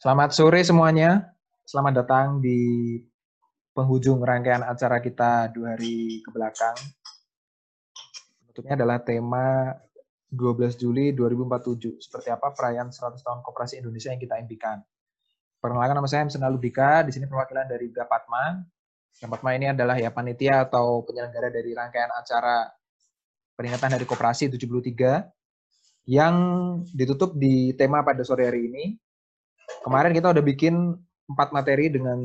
Selamat sore semuanya. Selamat datang di penghujung rangkaian acara kita dua hari ke belakang. Penutupnya adalah tema 12 Juli 2047. Seperti apa perayaan 100 tahun Koperasi Indonesia yang kita impikan. Perkenalkan nama saya Hamsan Lubika, di sini perwakilan dari Gapatma. Gapatma ini adalah ya panitia atau penyelenggara dari rangkaian acara peringatan Hari Koperasi 73 yang ditutup di tema pada sore hari ini, Kemarin kita udah bikin empat materi dengan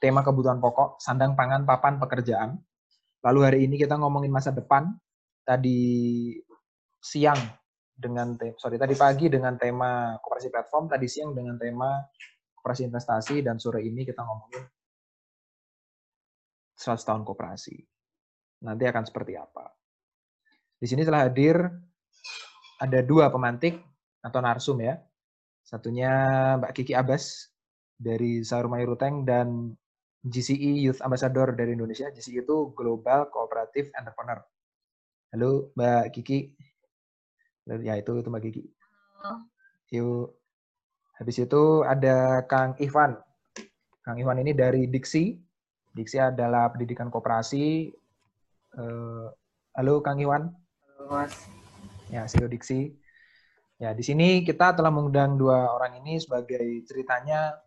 tema kebutuhan pokok, sandang pangan, papan, pekerjaan. Lalu hari ini kita ngomongin masa depan. Tadi siang dengan tema, sorry tadi pagi dengan tema koperasi platform, tadi siang dengan tema koperasi investasi, dan sore ini kita ngomongin 100 tahun koperasi. Nanti akan seperti apa. Di sini telah hadir ada dua pemantik atau narsum ya. Satunya Mbak Kiki Abbas dari Sarumai Ruteng dan GCE Youth Ambassador dari Indonesia. GCE itu Global Cooperative Entrepreneur. Halo Mbak Kiki. Ya itu itu Mbak Kiki. Halo. Yuk. Habis itu ada Kang Ivan. Kang Ivan ini dari Diksi. Diksi adalah pendidikan kooperasi. Uh, halo Kang Iwan. Halo Mas. Ya, CEO Diksi. Ya, di sini kita telah mengundang dua orang ini sebagai ceritanya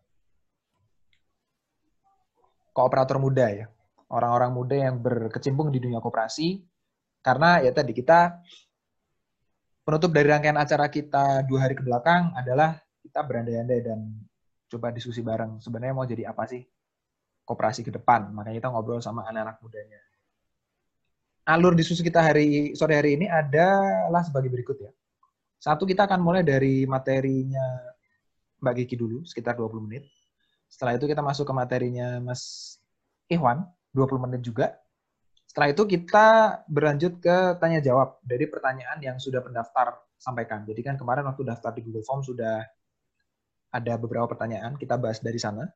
kooperator muda ya. Orang-orang muda yang berkecimpung di dunia kooperasi. Karena ya tadi kita penutup dari rangkaian acara kita dua hari ke belakang adalah kita berandai-andai dan coba diskusi bareng. Sebenarnya mau jadi apa sih kooperasi ke depan? Makanya kita ngobrol sama anak-anak mudanya. Alur diskusi kita hari sore hari ini adalah sebagai berikut ya. Satu kita akan mulai dari materinya Mbak Gigi dulu, sekitar 20 menit. Setelah itu kita masuk ke materinya Mas Ikhwan, 20 menit juga. Setelah itu kita berlanjut ke tanya jawab dari pertanyaan yang sudah pendaftar sampaikan. Jadi kan kemarin waktu daftar di Google Form sudah ada beberapa pertanyaan, kita bahas dari sana.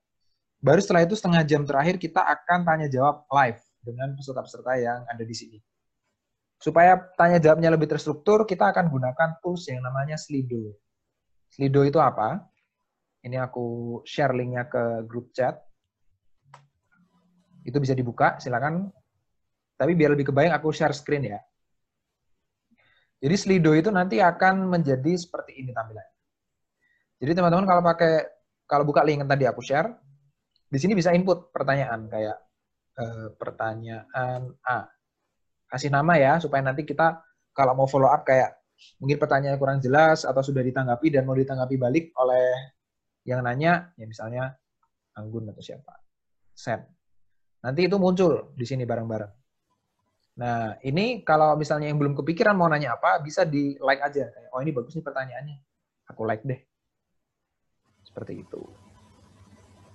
Baru setelah itu setengah jam terakhir kita akan tanya jawab live dengan peserta-peserta yang ada di sini. Supaya tanya jawabnya lebih terstruktur, kita akan gunakan tools yang namanya Slido. Slido itu apa? Ini aku share linknya ke grup chat. Itu bisa dibuka, silakan. Tapi biar lebih kebayang, aku share screen ya. Jadi Slido itu nanti akan menjadi seperti ini tampilannya. Jadi teman-teman kalau pakai kalau buka link yang tadi aku share, di sini bisa input pertanyaan kayak eh, pertanyaan A kasih nama ya supaya nanti kita kalau mau follow up kayak mungkin pertanyaan kurang jelas atau sudah ditanggapi dan mau ditanggapi balik oleh yang nanya ya misalnya Anggun atau siapa. Sen nanti itu muncul di sini bareng-bareng. Nah ini kalau misalnya yang belum kepikiran mau nanya apa bisa di like aja. Oh ini bagus nih pertanyaannya. Aku like deh. Seperti itu.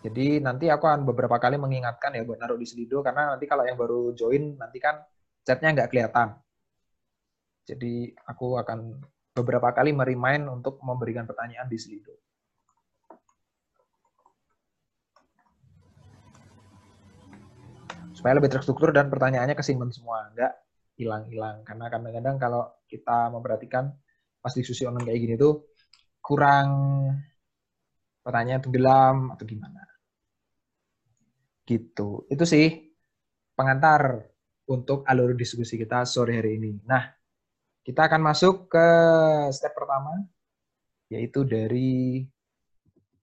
Jadi nanti aku akan beberapa kali mengingatkan ya buat naruh di Slido karena nanti kalau yang baru join nanti kan chatnya nggak kelihatan. Jadi aku akan beberapa kali merimain untuk memberikan pertanyaan di Slido. Supaya lebih terstruktur dan pertanyaannya kesimpan semua, nggak hilang-hilang. Karena kadang-kadang kalau kita memperhatikan pas diskusi online kayak gini tuh kurang pertanyaan tenggelam atau gimana. Gitu. Itu sih pengantar untuk alur diskusi kita sore hari ini. Nah, kita akan masuk ke step pertama, yaitu dari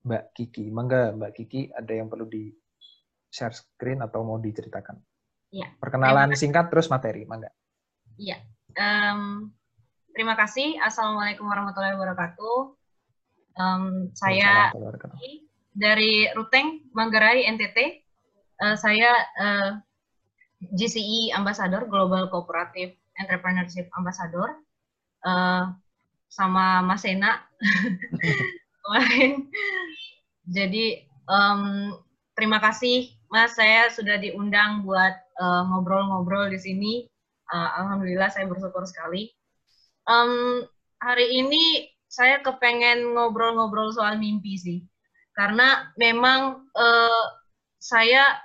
Mbak Kiki. Mangga Mbak Kiki, ada yang perlu di share screen atau mau diceritakan? Iya. Perkenalan singkat terus materi, mangga. Iya. Um, terima kasih. Assalamualaikum warahmatullahi wabarakatuh. Um, saya dari Ruteng, Manggarai, NTT. Uh, eh, saya uh, GCE Ambassador Global Cooperative Entrepreneurship Ambassador uh, sama Mas Sena kemarin. Jadi um, terima kasih Mas saya sudah diundang buat eh, ngobrol-ngobrol uh, di sini. Uh, Alhamdulillah saya bersyukur sekali. Um, hari ini saya kepengen ngobrol-ngobrol soal mimpi sih, karena memang uh, saya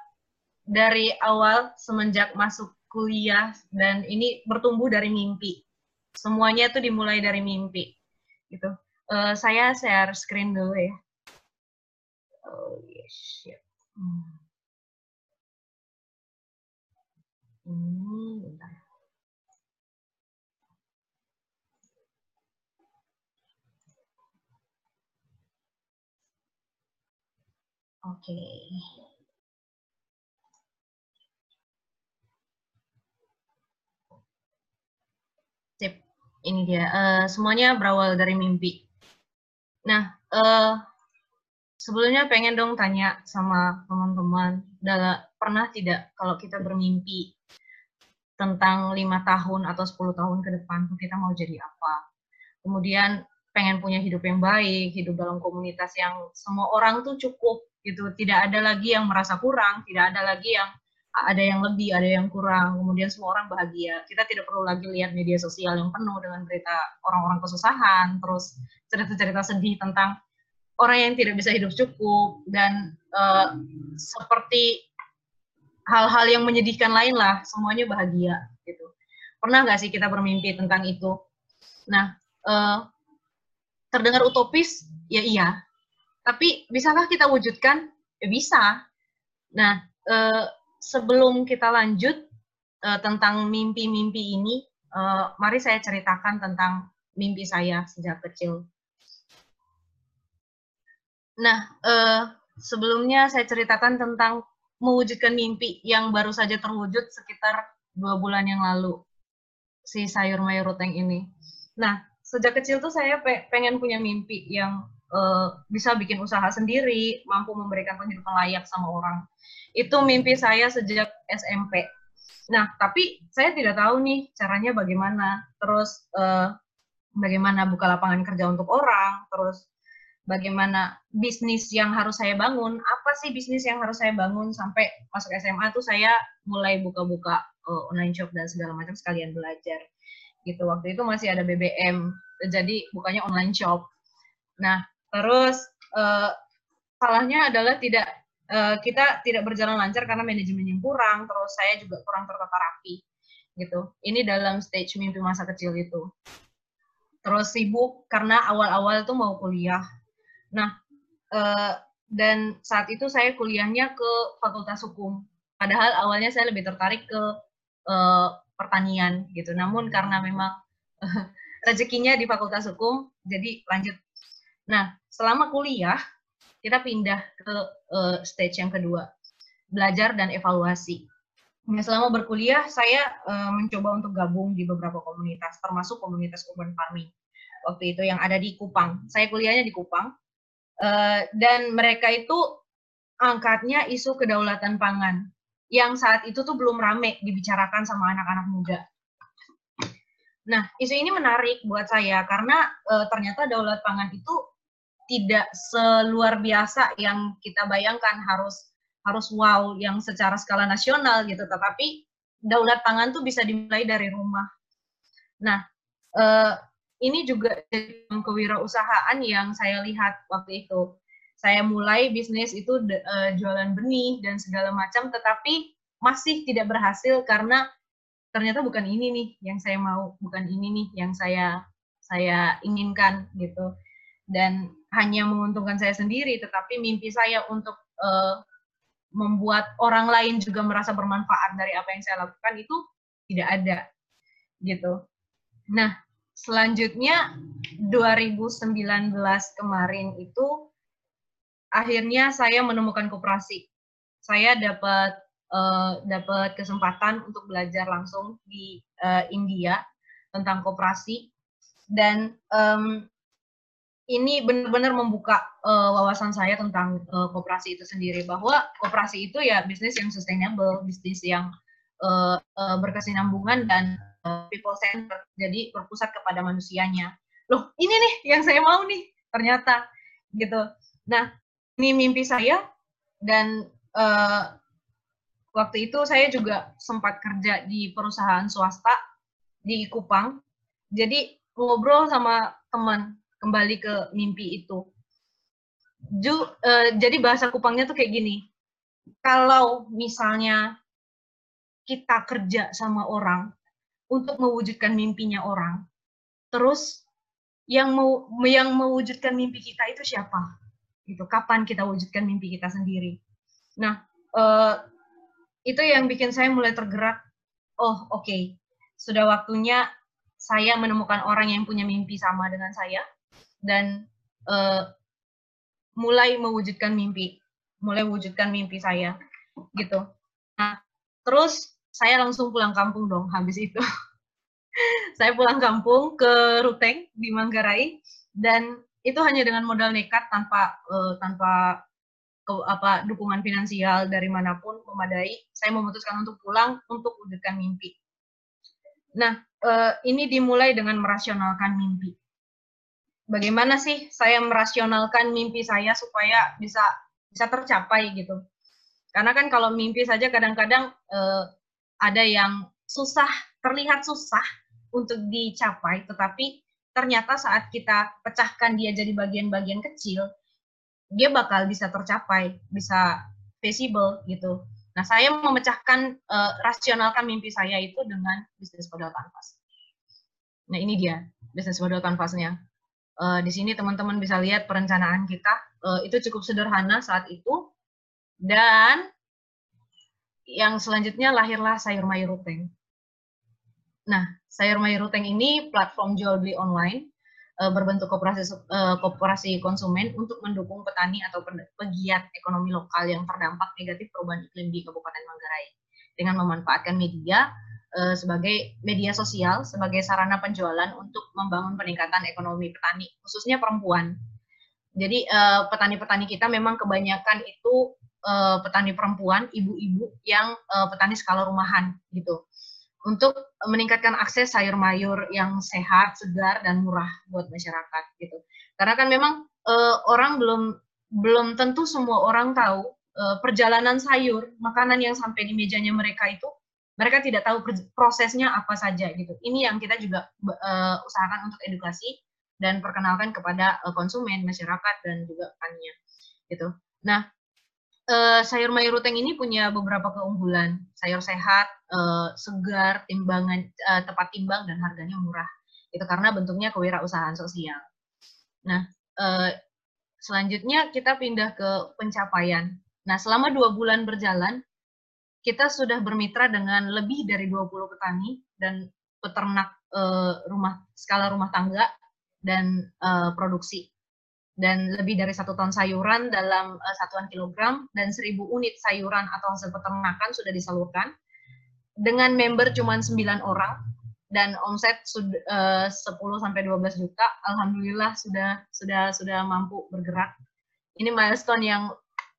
dari awal semenjak masuk kuliah dan ini bertumbuh dari mimpi. Semuanya itu dimulai dari mimpi. Gitu. Uh, saya share screen dulu ya. Oh yes, shit. Hmm. Oke. Ini dia uh, semuanya berawal dari mimpi. Nah, uh, sebelumnya pengen dong tanya sama teman-teman, pernah tidak kalau kita bermimpi tentang lima tahun atau 10 tahun ke depan kita mau jadi apa? Kemudian pengen punya hidup yang baik, hidup dalam komunitas yang semua orang tuh cukup gitu, tidak ada lagi yang merasa kurang, tidak ada lagi yang ada yang lebih, ada yang kurang, kemudian semua orang bahagia. Kita tidak perlu lagi lihat media sosial yang penuh dengan berita orang-orang kesusahan, terus cerita-cerita sedih tentang orang yang tidak bisa hidup cukup, dan uh, seperti hal-hal yang menyedihkan lain lah, semuanya bahagia gitu. Pernah nggak sih kita bermimpi tentang itu? Nah, uh, terdengar utopis, ya iya. Tapi bisakah kita wujudkan? Ya bisa. Nah, uh, sebelum kita lanjut uh, tentang mimpi-mimpi ini, uh, mari saya ceritakan tentang mimpi saya sejak kecil. Nah, uh, sebelumnya saya ceritakan tentang mewujudkan mimpi yang baru saja terwujud sekitar dua bulan yang lalu, si sayur mayur ruteng ini. Nah, sejak kecil tuh saya pengen punya mimpi yang uh, bisa bikin usaha sendiri, mampu memberikan penghidupan layak sama orang. Itu mimpi saya sejak SMP. Nah, tapi saya tidak tahu nih caranya bagaimana. Terus uh, bagaimana buka lapangan kerja untuk orang, terus bagaimana bisnis yang harus saya bangun, apa sih bisnis yang harus saya bangun sampai masuk SMA tuh saya mulai buka-buka uh, online shop dan segala macam sekalian belajar. Gitu. Waktu itu masih ada BBM, jadi bukannya online shop. Nah, terus uh, salahnya adalah tidak uh, kita tidak berjalan lancar karena manajemen yang kurang, terus saya juga kurang tertata rapi gitu. Ini dalam stage mimpi masa kecil itu. Terus sibuk karena awal-awal itu mau kuliah. Nah, uh, dan saat itu saya kuliahnya ke Fakultas Hukum. Padahal awalnya saya lebih tertarik ke uh, pertanian gitu. Namun karena memang uh, rezekinya di Fakultas Hukum, jadi lanjut. Nah, selama kuliah kita pindah ke uh, stage yang kedua, belajar dan evaluasi. Nah, selama berkuliah, saya uh, mencoba untuk gabung di beberapa komunitas, termasuk komunitas urban farming. Waktu itu yang ada di Kupang. Saya kuliahnya di Kupang. Uh, dan mereka itu angkatnya isu kedaulatan pangan. Yang saat itu tuh belum rame dibicarakan sama anak-anak muda. Nah, isu ini menarik buat saya karena uh, ternyata daulat pangan itu tidak seluar biasa yang kita bayangkan harus harus wow yang secara skala nasional gitu. Tetapi daulat pangan tuh bisa dimulai dari rumah. Nah eh, ini juga kewirausahaan yang saya lihat waktu itu. Saya mulai bisnis itu uh, jualan benih dan segala macam tetapi masih tidak berhasil karena ternyata bukan ini nih yang saya mau bukan ini nih yang saya saya inginkan gitu. Dan hanya menguntungkan saya sendiri, tetapi mimpi saya untuk uh, membuat orang lain juga merasa bermanfaat dari apa yang saya lakukan itu tidak ada, gitu. Nah, selanjutnya 2019 kemarin itu akhirnya saya menemukan koperasi. Saya dapat uh, dapat kesempatan untuk belajar langsung di uh, India tentang koperasi dan um, ini benar-benar membuka uh, wawasan saya tentang uh, koperasi itu sendiri bahwa koperasi itu ya bisnis yang sustainable, bisnis yang uh, uh, berkesinambungan dan uh, people center, jadi berpusat kepada manusianya. Loh, ini nih yang saya mau nih ternyata gitu. Nah, ini mimpi saya dan uh, waktu itu saya juga sempat kerja di perusahaan swasta di Kupang. Jadi ngobrol sama teman kembali ke mimpi itu. Ju, uh, jadi bahasa Kupangnya tuh kayak gini. Kalau misalnya kita kerja sama orang untuk mewujudkan mimpinya orang, terus yang mau yang mewujudkan mimpi kita itu siapa? Gitu. Kapan kita wujudkan mimpi kita sendiri? Nah, uh, itu yang bikin saya mulai tergerak. Oh, oke. Okay. Sudah waktunya saya menemukan orang yang punya mimpi sama dengan saya dan uh, mulai mewujudkan mimpi, mulai wujudkan mimpi saya gitu. Nah, terus saya langsung pulang kampung dong habis itu. saya pulang kampung ke Ruteng di Manggarai dan itu hanya dengan modal nekat tanpa uh, tanpa ke, apa dukungan finansial dari mana pun memadai, saya memutuskan untuk pulang untuk wujudkan mimpi. Nah, uh, ini dimulai dengan merasionalkan mimpi. Bagaimana sih saya merasionalkan mimpi saya supaya bisa bisa tercapai gitu? Karena kan kalau mimpi saja kadang-kadang uh, ada yang susah, terlihat susah untuk dicapai, tetapi ternyata saat kita pecahkan dia jadi bagian-bagian kecil, dia bakal bisa tercapai, bisa visible gitu. Nah, saya memecahkan, uh, rasionalkan mimpi saya itu dengan bisnis model kanvas. Nah, ini dia bisnis model kanvasnya. Uh, di sini teman-teman bisa lihat perencanaan kita, uh, itu cukup sederhana saat itu, dan yang selanjutnya lahirlah Sayur Mayur Ruteng. Nah, Sayur Mayur Ruteng ini platform jual beli online uh, berbentuk koperasi uh, koperasi konsumen untuk mendukung petani atau pegiat ekonomi lokal yang terdampak negatif perubahan iklim di Kabupaten Manggarai. Dengan memanfaatkan media uh, sebagai media sosial sebagai sarana penjualan untuk membangun peningkatan ekonomi petani khususnya perempuan. Jadi petani-petani uh, kita memang kebanyakan itu uh, petani perempuan, ibu-ibu yang petani skala rumahan gitu untuk meningkatkan akses sayur mayur yang sehat, segar dan murah buat masyarakat gitu. Karena kan memang orang belum belum tentu semua orang tahu perjalanan sayur, makanan yang sampai di mejanya mereka itu mereka tidak tahu prosesnya apa saja gitu. Ini yang kita juga uh, usahakan untuk edukasi dan perkenalkan kepada uh, konsumen, masyarakat dan juga petani gitu. Nah, uh, sayur mayur ruteng ini punya beberapa keunggulan. Sayur sehat, uh, segar, timbangan uh, tepat timbang dan harganya murah. Itu karena bentuknya kewirausahaan sosial. Nah, uh, selanjutnya kita pindah ke pencapaian. Nah, selama dua bulan berjalan, kita sudah bermitra dengan lebih dari 20 petani dan peternak uh, rumah skala rumah tangga dan uh, produksi. Dan lebih dari satu ton sayuran dalam uh, satuan kilogram dan seribu unit sayuran atau hasil peternakan sudah disalurkan dengan member cuma 9 orang dan omset sudah uh, 10 sampai 12 juta. Alhamdulillah sudah sudah sudah mampu bergerak. Ini milestone yang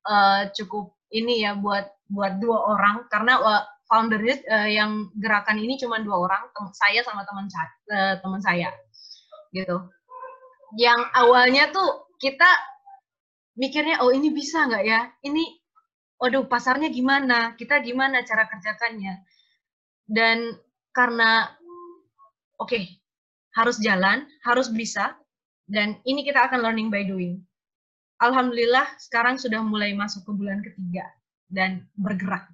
uh, cukup ini ya buat buat dua orang karena foundernya uh, yang gerakan ini cuma dua orang saya sama teman uh, teman saya gitu. Yang awalnya tuh kita mikirnya oh ini bisa nggak ya? Ini waduh pasarnya gimana? Kita gimana cara kerjakannya? Dan karena oke okay, harus jalan harus bisa dan ini kita akan learning by doing. Alhamdulillah sekarang sudah mulai masuk ke bulan ketiga dan bergerak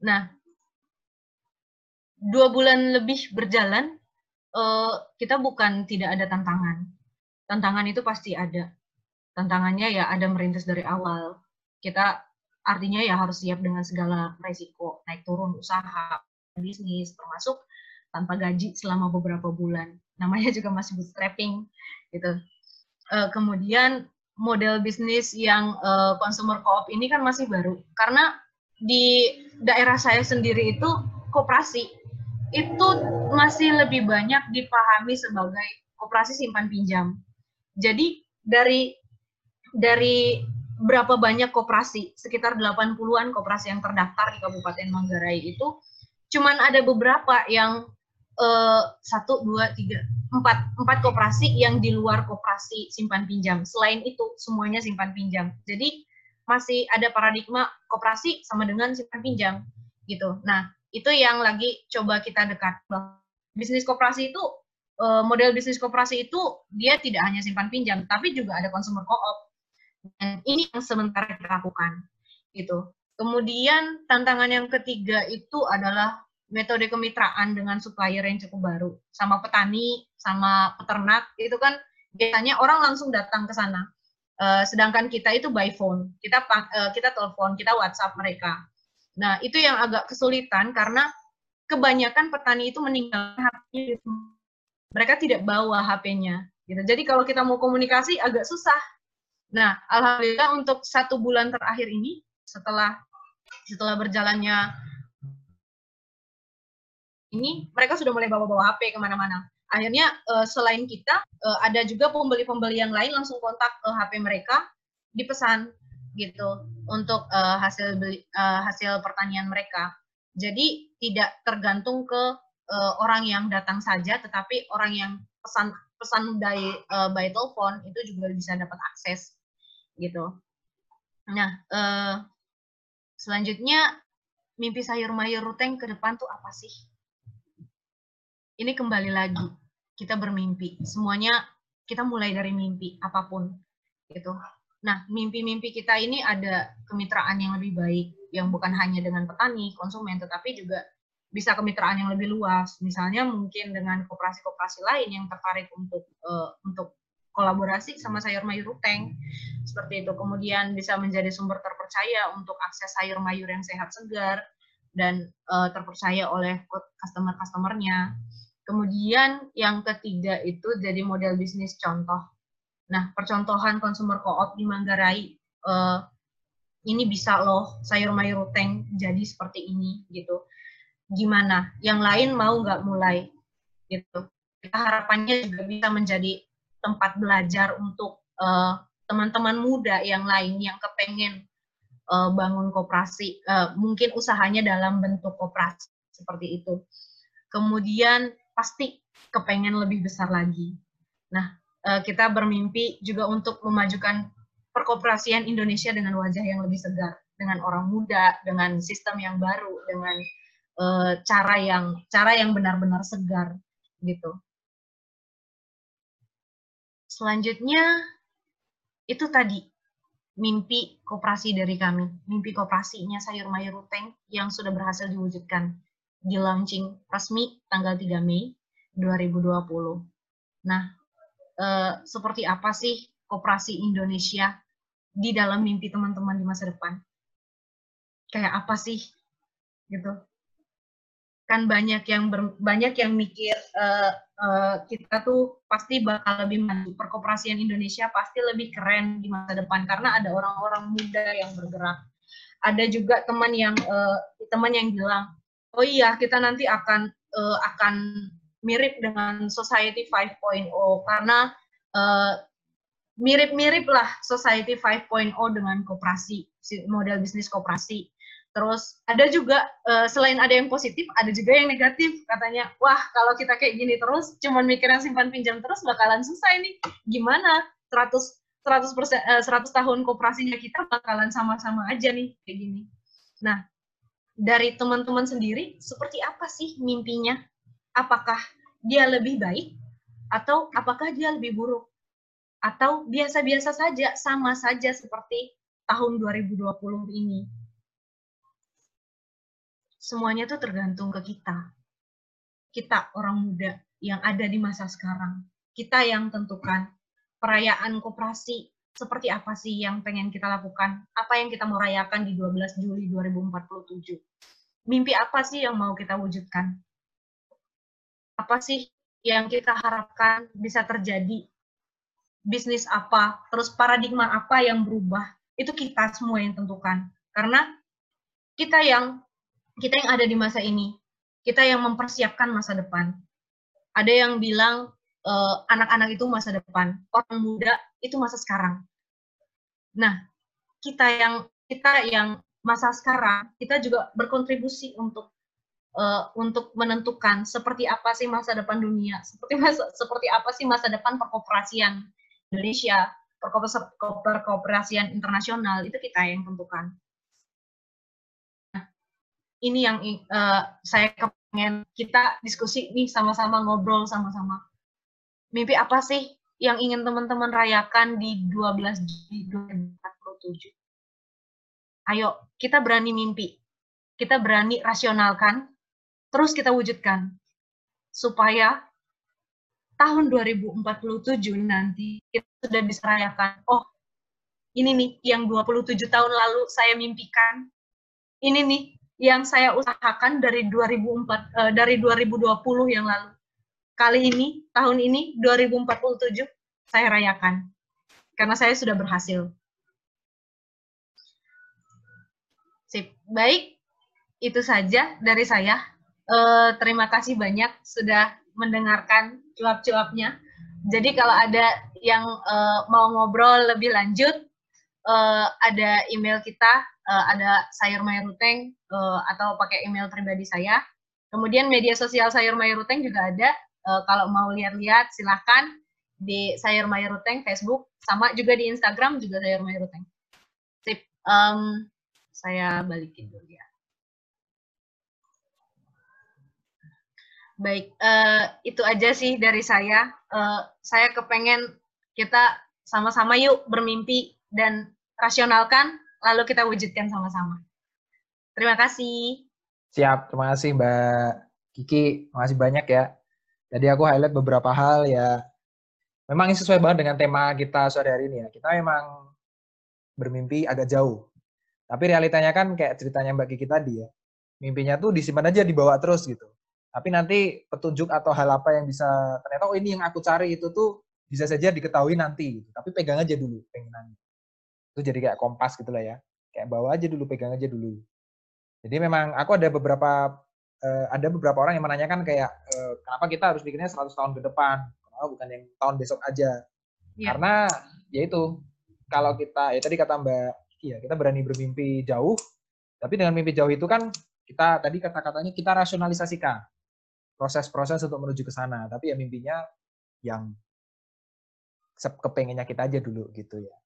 nah dua bulan lebih berjalan uh, kita bukan tidak ada tantangan tantangan itu pasti ada. Tantangannya ya ada merintis dari awal. Kita artinya ya harus siap dengan segala resiko, naik turun usaha, bisnis, termasuk tanpa gaji selama beberapa bulan. Namanya juga masih bootstrapping gitu. Uh, kemudian model bisnis yang uh, consumer co-op ini kan masih baru. Karena di daerah saya sendiri itu koperasi itu masih lebih banyak dipahami sebagai koperasi simpan pinjam. Jadi dari dari berapa banyak koperasi, sekitar 80-an koperasi yang terdaftar di Kabupaten Manggarai itu, cuman ada beberapa yang eh, satu, dua, tiga, empat, empat koperasi yang di luar koperasi simpan pinjam. Selain itu, semuanya simpan pinjam. Jadi masih ada paradigma koperasi sama dengan simpan pinjam gitu. Nah, itu yang lagi coba kita dekat. Bisnis koperasi itu Eh, model bisnis koperasi itu dia tidak hanya simpan pinjam, tapi juga ada consumer co-op. Dan ini yang sementara kita lakukan. Gitu. Kemudian tantangan yang ketiga itu adalah metode kemitraan dengan supplier yang cukup baru. Sama petani, sama peternak, itu kan biasanya orang langsung datang ke sana. Uh, sedangkan kita itu by phone, kita uh, kita telepon, kita WhatsApp mereka. Nah, itu yang agak kesulitan karena kebanyakan petani itu meninggalkan HP mereka tidak bawa HP-nya. Gitu. Jadi kalau kita mau komunikasi agak susah. Nah, alhamdulillah untuk satu bulan terakhir ini, setelah setelah berjalannya ini, mereka sudah mulai bawa-bawa HP ke mana-mana akhirnya uh, selain kita uh, ada juga pembeli-pembeli yang lain langsung kontak uh, HP mereka dipesan gitu untuk uh, hasil beli, uh, hasil pertanian mereka. Jadi tidak tergantung ke uh, orang yang datang saja, tetapi orang yang pesan pesan by uh, by telepon itu juga bisa dapat akses gitu. Nah, uh, selanjutnya mimpi sayur mayur ruteng ke depan tuh apa sih? Ini kembali lagi kita bermimpi. Semuanya kita mulai dari mimpi apa pun gitu. Nah, mimpi-mimpi kita ini ada kemitraan yang lebih baik yang bukan hanya dengan petani, konsumen, tetapi juga bisa kemitraan yang lebih luas. Misalnya mungkin dengan koperasi-koperasi lain yang tertarik untuk uh, untuk kolaborasi sama sayur mayur ruteng seperti itu. Kemudian bisa menjadi sumber terpercaya untuk akses sayur mayur yang sehat segar dan uh, terpercaya oleh customer-customernya. Kemudian yang ketiga itu jadi model bisnis contoh. Nah, percontohan konsumer co-op di Manggarai uh, ini bisa loh sayur mayur ruteng jadi seperti ini gitu. Gimana? Yang lain mau nggak mulai gitu. Kita harapannya juga bisa menjadi tempat belajar untuk uh, teman-teman muda yang lain yang kepengen uh, bangun koperasi, uh, mungkin usahanya dalam bentuk koperasi seperti itu. Kemudian pasti kepengen lebih besar lagi. Nah, eh, kita bermimpi juga untuk memajukan perkoperasian Indonesia dengan wajah yang lebih segar, dengan orang muda, dengan sistem yang baru, dengan uh, cara yang cara yang benar-benar segar gitu. Selanjutnya itu tadi mimpi koperasi dari kami, mimpi koperasinya sayur mayur ruteng yang sudah berhasil diwujudkan di launching resmi tanggal 3 Mei 2020. Nah, eh, seperti apa sih Koperasi Indonesia di dalam mimpi teman-teman di masa depan? Kayak apa sih? Gitu. Kan banyak yang ber, banyak yang mikir eh, eh, kita tuh pasti bakal lebih maju. Perkoperasian Indonesia pasti lebih keren di masa depan karena ada orang-orang muda yang bergerak. Ada juga teman yang eh, teman yang bilang oh iya kita nanti akan uh, akan mirip dengan Society 5.0 karena uh, mirip-mirip lah Society 5.0 dengan koperasi model bisnis koperasi. Terus ada juga uh, selain ada yang positif, ada juga yang negatif. Katanya, wah kalau kita kayak gini terus, cuman mikir yang simpan pinjam terus bakalan susah ini. Gimana? 100 100 persen, uh, 100 tahun koperasinya kita bakalan sama-sama aja nih kayak gini. Nah, dari teman-teman sendiri seperti apa sih mimpinya? Apakah dia lebih baik atau apakah dia lebih buruk? Atau biasa-biasa saja, sama saja seperti tahun 2020 ini? Semuanya itu tergantung ke kita. Kita orang muda yang ada di masa sekarang. Kita yang tentukan perayaan koperasi seperti apa sih yang pengen kita lakukan? Apa yang kita mau rayakan di 12 Juli 2047? Mimpi apa sih yang mau kita wujudkan? Apa sih yang kita harapkan bisa terjadi? Bisnis apa? Terus paradigma apa yang berubah? Itu kita semua yang tentukan. Karena kita yang kita yang ada di masa ini, kita yang mempersiapkan masa depan. Ada yang bilang Eh, anak-anak uh, itu masa depan, orang muda itu masa sekarang. Nah, kita yang kita yang masa sekarang, kita juga berkontribusi untuk uh, untuk menentukan seperti apa sih masa depan dunia, seperti masa, seperti apa sih masa depan perkoperasian Indonesia, perkoperasian internasional itu kita yang tentukan. Nah, ini yang uh, saya kepengen kita diskusi nih sama-sama ngobrol sama-sama mimpi apa sih yang ingin teman-teman rayakan di 12 Juli 2047? Ayo, kita berani mimpi. Kita berani rasionalkan, terus kita wujudkan. Supaya tahun 2047 nanti kita sudah bisa rayakan, oh ini nih yang 27 tahun lalu saya mimpikan. Ini nih yang saya usahakan dari 2004 uh, eh, dari 2020 yang lalu. Kali ini, tahun ini 2047 saya rayakan. Karena saya sudah berhasil. Sip. Baik, itu saja dari saya. Uh, terima kasih banyak sudah mendengarkan cuap-cuapnya. Jadi kalau ada yang uh, mau ngobrol lebih lanjut, uh, ada email kita, uh, ada Sayur Mayuruteng uh, atau pakai email pribadi saya. Kemudian media sosial Sayur Mayuruteng juga ada. Uh, kalau mau lihat-lihat silahkan di Sayur Mayuruteng Facebook, sama juga di Instagram juga Sayur Mayuruteng. Sip. Um, saya balikin dulu ya. Baik, uh, itu aja sih dari saya. Uh, saya kepengen kita sama-sama yuk bermimpi dan rasionalkan, lalu kita wujudkan sama-sama. Terima kasih. Siap, terima kasih Mbak Kiki. Terima kasih banyak ya. Jadi aku highlight beberapa hal ya. Memang ini sesuai banget dengan tema kita sore hari ini ya. Kita memang bermimpi agak jauh. Tapi realitanya kan kayak ceritanya Mbak Kiki tadi ya. Mimpinya tuh disimpan aja, dibawa terus gitu. Tapi nanti petunjuk atau hal apa yang bisa, ternyata oh ini yang aku cari itu tuh bisa saja diketahui nanti. Gitu. Tapi pegang aja dulu pengenannya itu jadi kayak kompas gitu lah ya kayak bawa aja dulu pegang aja dulu jadi memang aku ada beberapa uh, ada beberapa orang yang menanyakan kayak uh, kenapa kita harus bikinnya 100 tahun ke depan kenapa bukan yang tahun besok aja ya. karena ya itu kalau kita ya tadi kata Mbak iya kita berani bermimpi jauh tapi dengan mimpi jauh itu kan kita tadi kata-katanya kita rasionalisasikan proses-proses untuk menuju ke sana tapi ya mimpinya yang kepengennya kita aja dulu gitu ya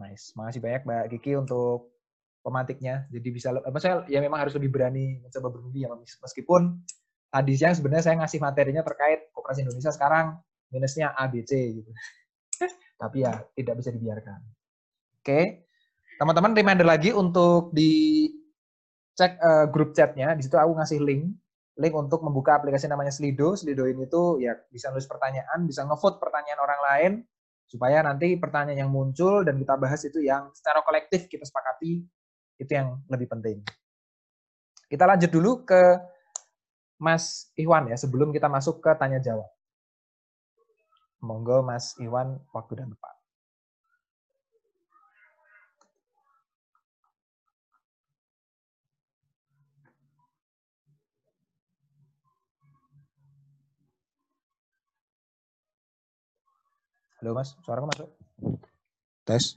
Nice. Makasih banyak Mbak Kiki untuk pematiknya. Jadi bisa, saya ya memang harus lebih berani mencoba bermimpi ya, meskipun tadi siang sebenarnya saya ngasih materinya terkait Koperasi Indonesia sekarang minusnya ABC gitu. Tapi ya tidak bisa dibiarkan. Oke, teman-teman reminder lagi untuk di cek uh, grup chatnya. Di situ aku ngasih link, link untuk membuka aplikasi namanya Slido. Slido ini tuh ya bisa nulis pertanyaan, bisa ngevote pertanyaan orang lain supaya nanti pertanyaan yang muncul dan kita bahas itu yang secara kolektif kita sepakati itu yang lebih penting. Kita lanjut dulu ke Mas Iwan ya sebelum kita masuk ke tanya jawab. Monggo Mas Iwan waktu dan tempat. Halo Mas, suara masuk? Tes.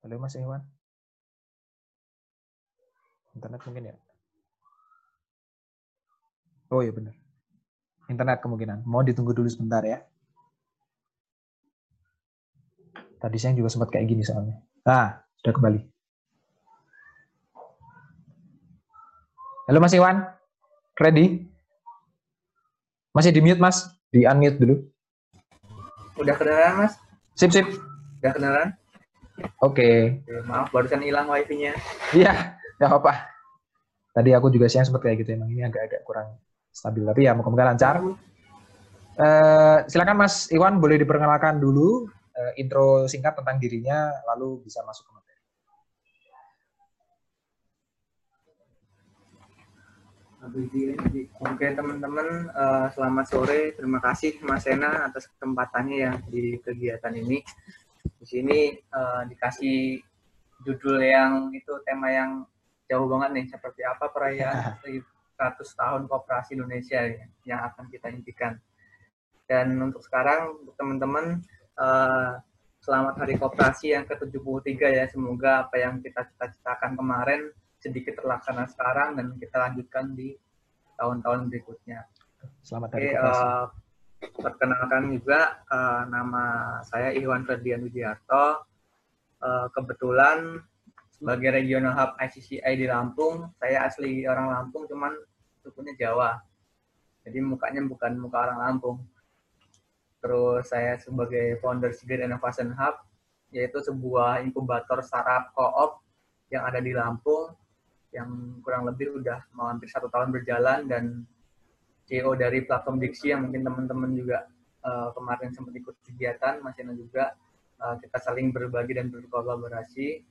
Halo Mas Iwan. Internet mungkin ya? Oh iya benar. Internet kemungkinan. Mau ditunggu dulu sebentar ya. Tadi saya juga sempat kayak gini soalnya. Nah, sudah kembali. Halo Mas Iwan, ready? Masih di mute Mas, di unmute dulu. Udah kedengeran Mas? Sip sip. Udah kedengeran? Oke. Okay. Maaf, barusan hilang wifi-nya. Iya, nggak apa-apa. Tadi aku juga siang sempat kayak gitu, emang ini agak-agak kurang stabil. Tapi ya moga-moga lancar. Uh, silakan Mas Iwan boleh diperkenalkan dulu uh, intro singkat tentang dirinya, lalu bisa masuk ke materi. Oke teman-teman, uh, selamat sore. Terima kasih Mas Sena atas kesempatannya ya di kegiatan ini. Di sini uh, dikasih judul yang itu tema yang jauh banget nih, seperti apa perayaan 100 tahun Kooperasi Indonesia ya, yang akan kita impikan. Dan untuk sekarang, teman-teman, uh, selamat Hari Koperasi yang ke-73 ya. Semoga apa yang kita cita-citakan kemarin sedikit terlaksana sekarang dan kita lanjutkan di tahun-tahun berikutnya. Selamat Hari Oke, Koperasi. Uh, perkenalkan juga uh, nama saya Iwan Ferdian Widiarto. Uh, kebetulan sebagai regional hub ICCI di Lampung, saya asli orang Lampung, cuman sukunya Jawa. Jadi mukanya bukan muka orang Lampung. Terus saya sebagai founder Sigir Innovation Hub, yaitu sebuah inkubator startup co-op yang ada di Lampung. yang kurang lebih udah hampir satu tahun berjalan dan CEO dari platform Diksi yang mungkin teman-teman juga uh, kemarin sempat ikut kegiatan, Mas Yana juga uh, kita saling berbagi dan berkolaborasi.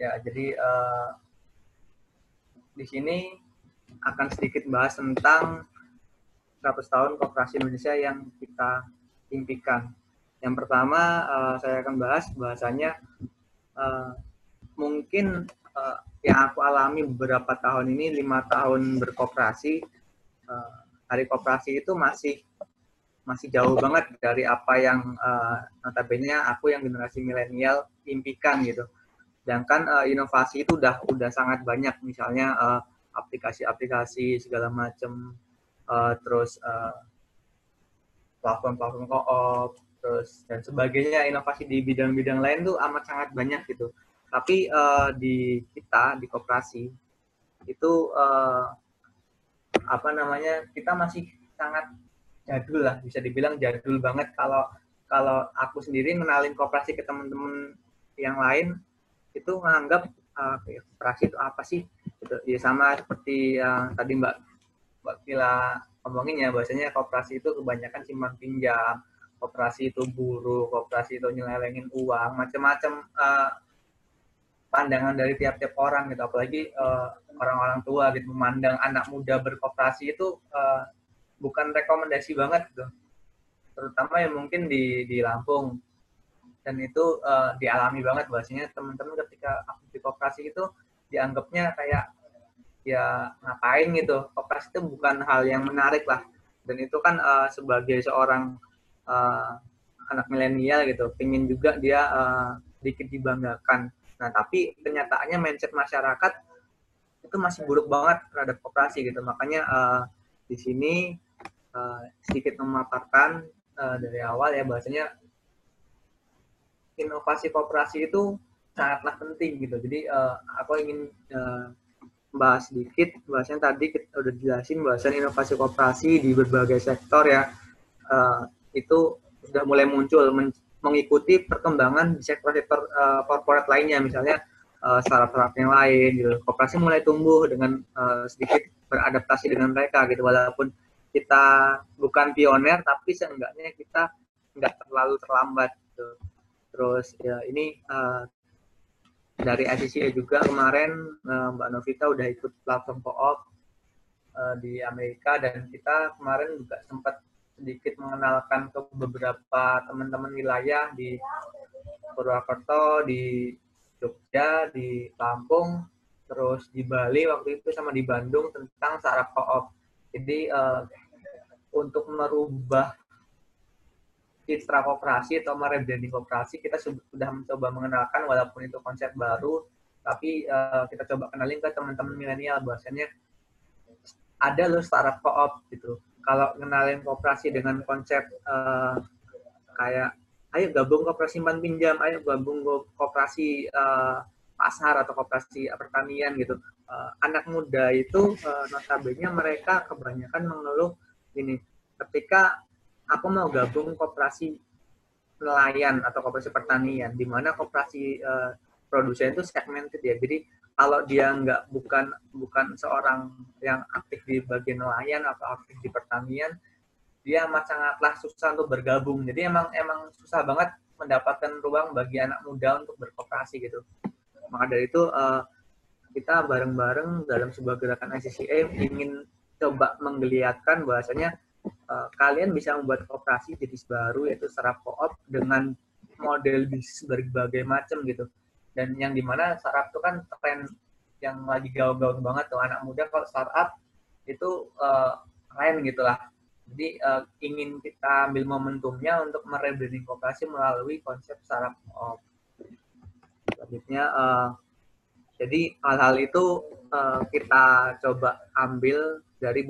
Ya, jadi uh, di sini akan sedikit bahas tentang 100 tahun Koperasi Indonesia yang kita impikan. Yang pertama uh, saya akan bahas bahasanya uh, mungkin uh, yang aku alami beberapa tahun ini lima tahun berkooperasi uh, hari kooperasi itu masih masih jauh banget dari apa yang uh, notabene aku yang generasi milenial impikan gitu. Sedangkan uh, inovasi itu udah udah sangat banyak misalnya uh, aplikasi-aplikasi segala macam uh, terus uh, platform-platform co-op terus dan sebagainya inovasi di bidang-bidang lain tuh amat sangat banyak gitu. Tapi uh, di kita di koperasi itu uh, apa namanya kita masih sangat jadul lah bisa dibilang jadul banget. Kalau kalau aku sendiri mengenalin koperasi ke teman-teman yang lain itu menganggap uh, koperasi itu apa sih? Gitu. Ya sama seperti yang tadi mbak mbak Kila ngomongin ya bahasanya koperasi itu kebanyakan simpan pinjam koperasi itu buruh koperasi itu nyelewengin uang macam-macam uh, pandangan dari tiap-tiap orang gitu. Apalagi uh, orang-orang tua gitu memandang anak muda berkooperasi itu uh, bukan rekomendasi banget gitu. Terutama yang mungkin di di Lampung. Dan itu uh, dialami banget bahasanya teman-teman ketika aktif di kooperasi itu dianggapnya kayak ya ngapain gitu kooperasi itu bukan hal yang menarik lah dan itu kan uh, sebagai seorang uh, anak milenial gitu pengen juga dia uh, sedikit dibanggakan Nah, tapi kenyataannya mindset masyarakat itu masih buruk banget terhadap koperasi gitu. Makanya uh, di sini uh, sedikit memaparkan uh, dari awal ya bahasanya inovasi koperasi itu sangatlah penting gitu. Jadi uh, aku ingin uh, bahas sedikit bahasanya tadi kita udah jelasin bahasan inovasi koperasi di berbagai sektor ya uh, itu sudah mulai muncul mengikuti perkembangan di sektor-sektor uh, corporate lainnya, misalnya uh, startup-startup yang lain, gitu. Koperasi mulai tumbuh dengan uh, sedikit beradaptasi dengan mereka, gitu. Walaupun kita bukan pioner, tapi seenggaknya kita nggak terlalu terlambat, gitu. Terus ya ini uh, dari ICCA juga kemarin uh, Mbak Novita udah ikut platform co-op uh, di Amerika dan kita kemarin juga sempat sedikit mengenalkan ke beberapa teman-teman wilayah di Purwokerto, di Jogja, di Lampung, terus di Bali waktu itu sama di Bandung tentang saraf koop. Jadi uh, untuk merubah citra kooperasi atau merebranding kooperasi kita sudah mencoba mengenalkan walaupun itu konsep baru tapi uh, kita coba kenalin ke teman-teman milenial bahwasanya ada loh startup koop gitu kalau ngenalin kooperasi dengan konsep uh, kayak ayo gabung kooperasi simpan pinjam, ayo gabung kooperasi uh, pasar atau kooperasi pertanian gitu. Uh, anak muda itu uh, notabene mereka kebanyakan mengeluh ini ketika aku mau gabung kooperasi nelayan atau kooperasi pertanian di mana kooperasi uh, produsen itu segmented ya. Jadi kalau dia nggak bukan bukan seorang yang aktif di bagian nelayan atau aktif di pertanian, dia amat sangatlah susah untuk bergabung. Jadi emang emang susah banget mendapatkan ruang bagi anak muda untuk berkooperasi gitu. Maka dari itu uh, kita bareng-bareng dalam sebuah gerakan ICCA ingin coba menggeliatkan bahasanya uh, kalian bisa membuat kooperasi jenis baru yaitu startup co-op dengan model bisnis berbagai macam gitu. Dan yang di mana startup itu kan tren yang lagi gaul-gaul banget tuh. Anak muda kalau startup itu uh, keren gitu lah jadi uh, ingin kita ambil momentumnya untuk merebranding koperasi melalui konsep startup of selanjutnya uh, jadi hal-hal itu uh, kita coba ambil dari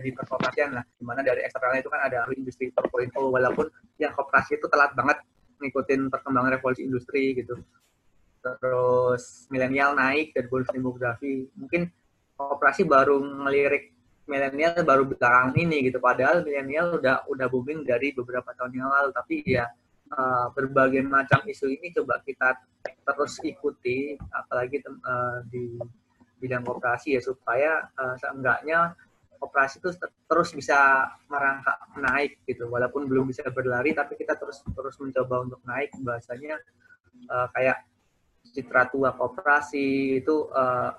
di perkooperasian lah. Di mana dari eksternalnya itu kan ada industri 4.0 walaupun ya kooperasi itu telat banget ngikutin perkembangan revolusi industri gitu. Terus milenial naik dari bonus demografi. Mungkin kooperasi baru ngelirik milenial baru belakangan ini gitu. Padahal milenial udah udah booming dari beberapa tahun yang lalu. Tapi ya uh, berbagai macam isu ini coba kita terus ikuti, apalagi uh, di bidang koperasi ya supaya uh, seenggaknya operasi itu terus bisa merangkak naik gitu. Walaupun belum bisa berlari tapi kita terus terus mencoba untuk naik. Bahasanya uh, kayak citra tua koperasi itu uh,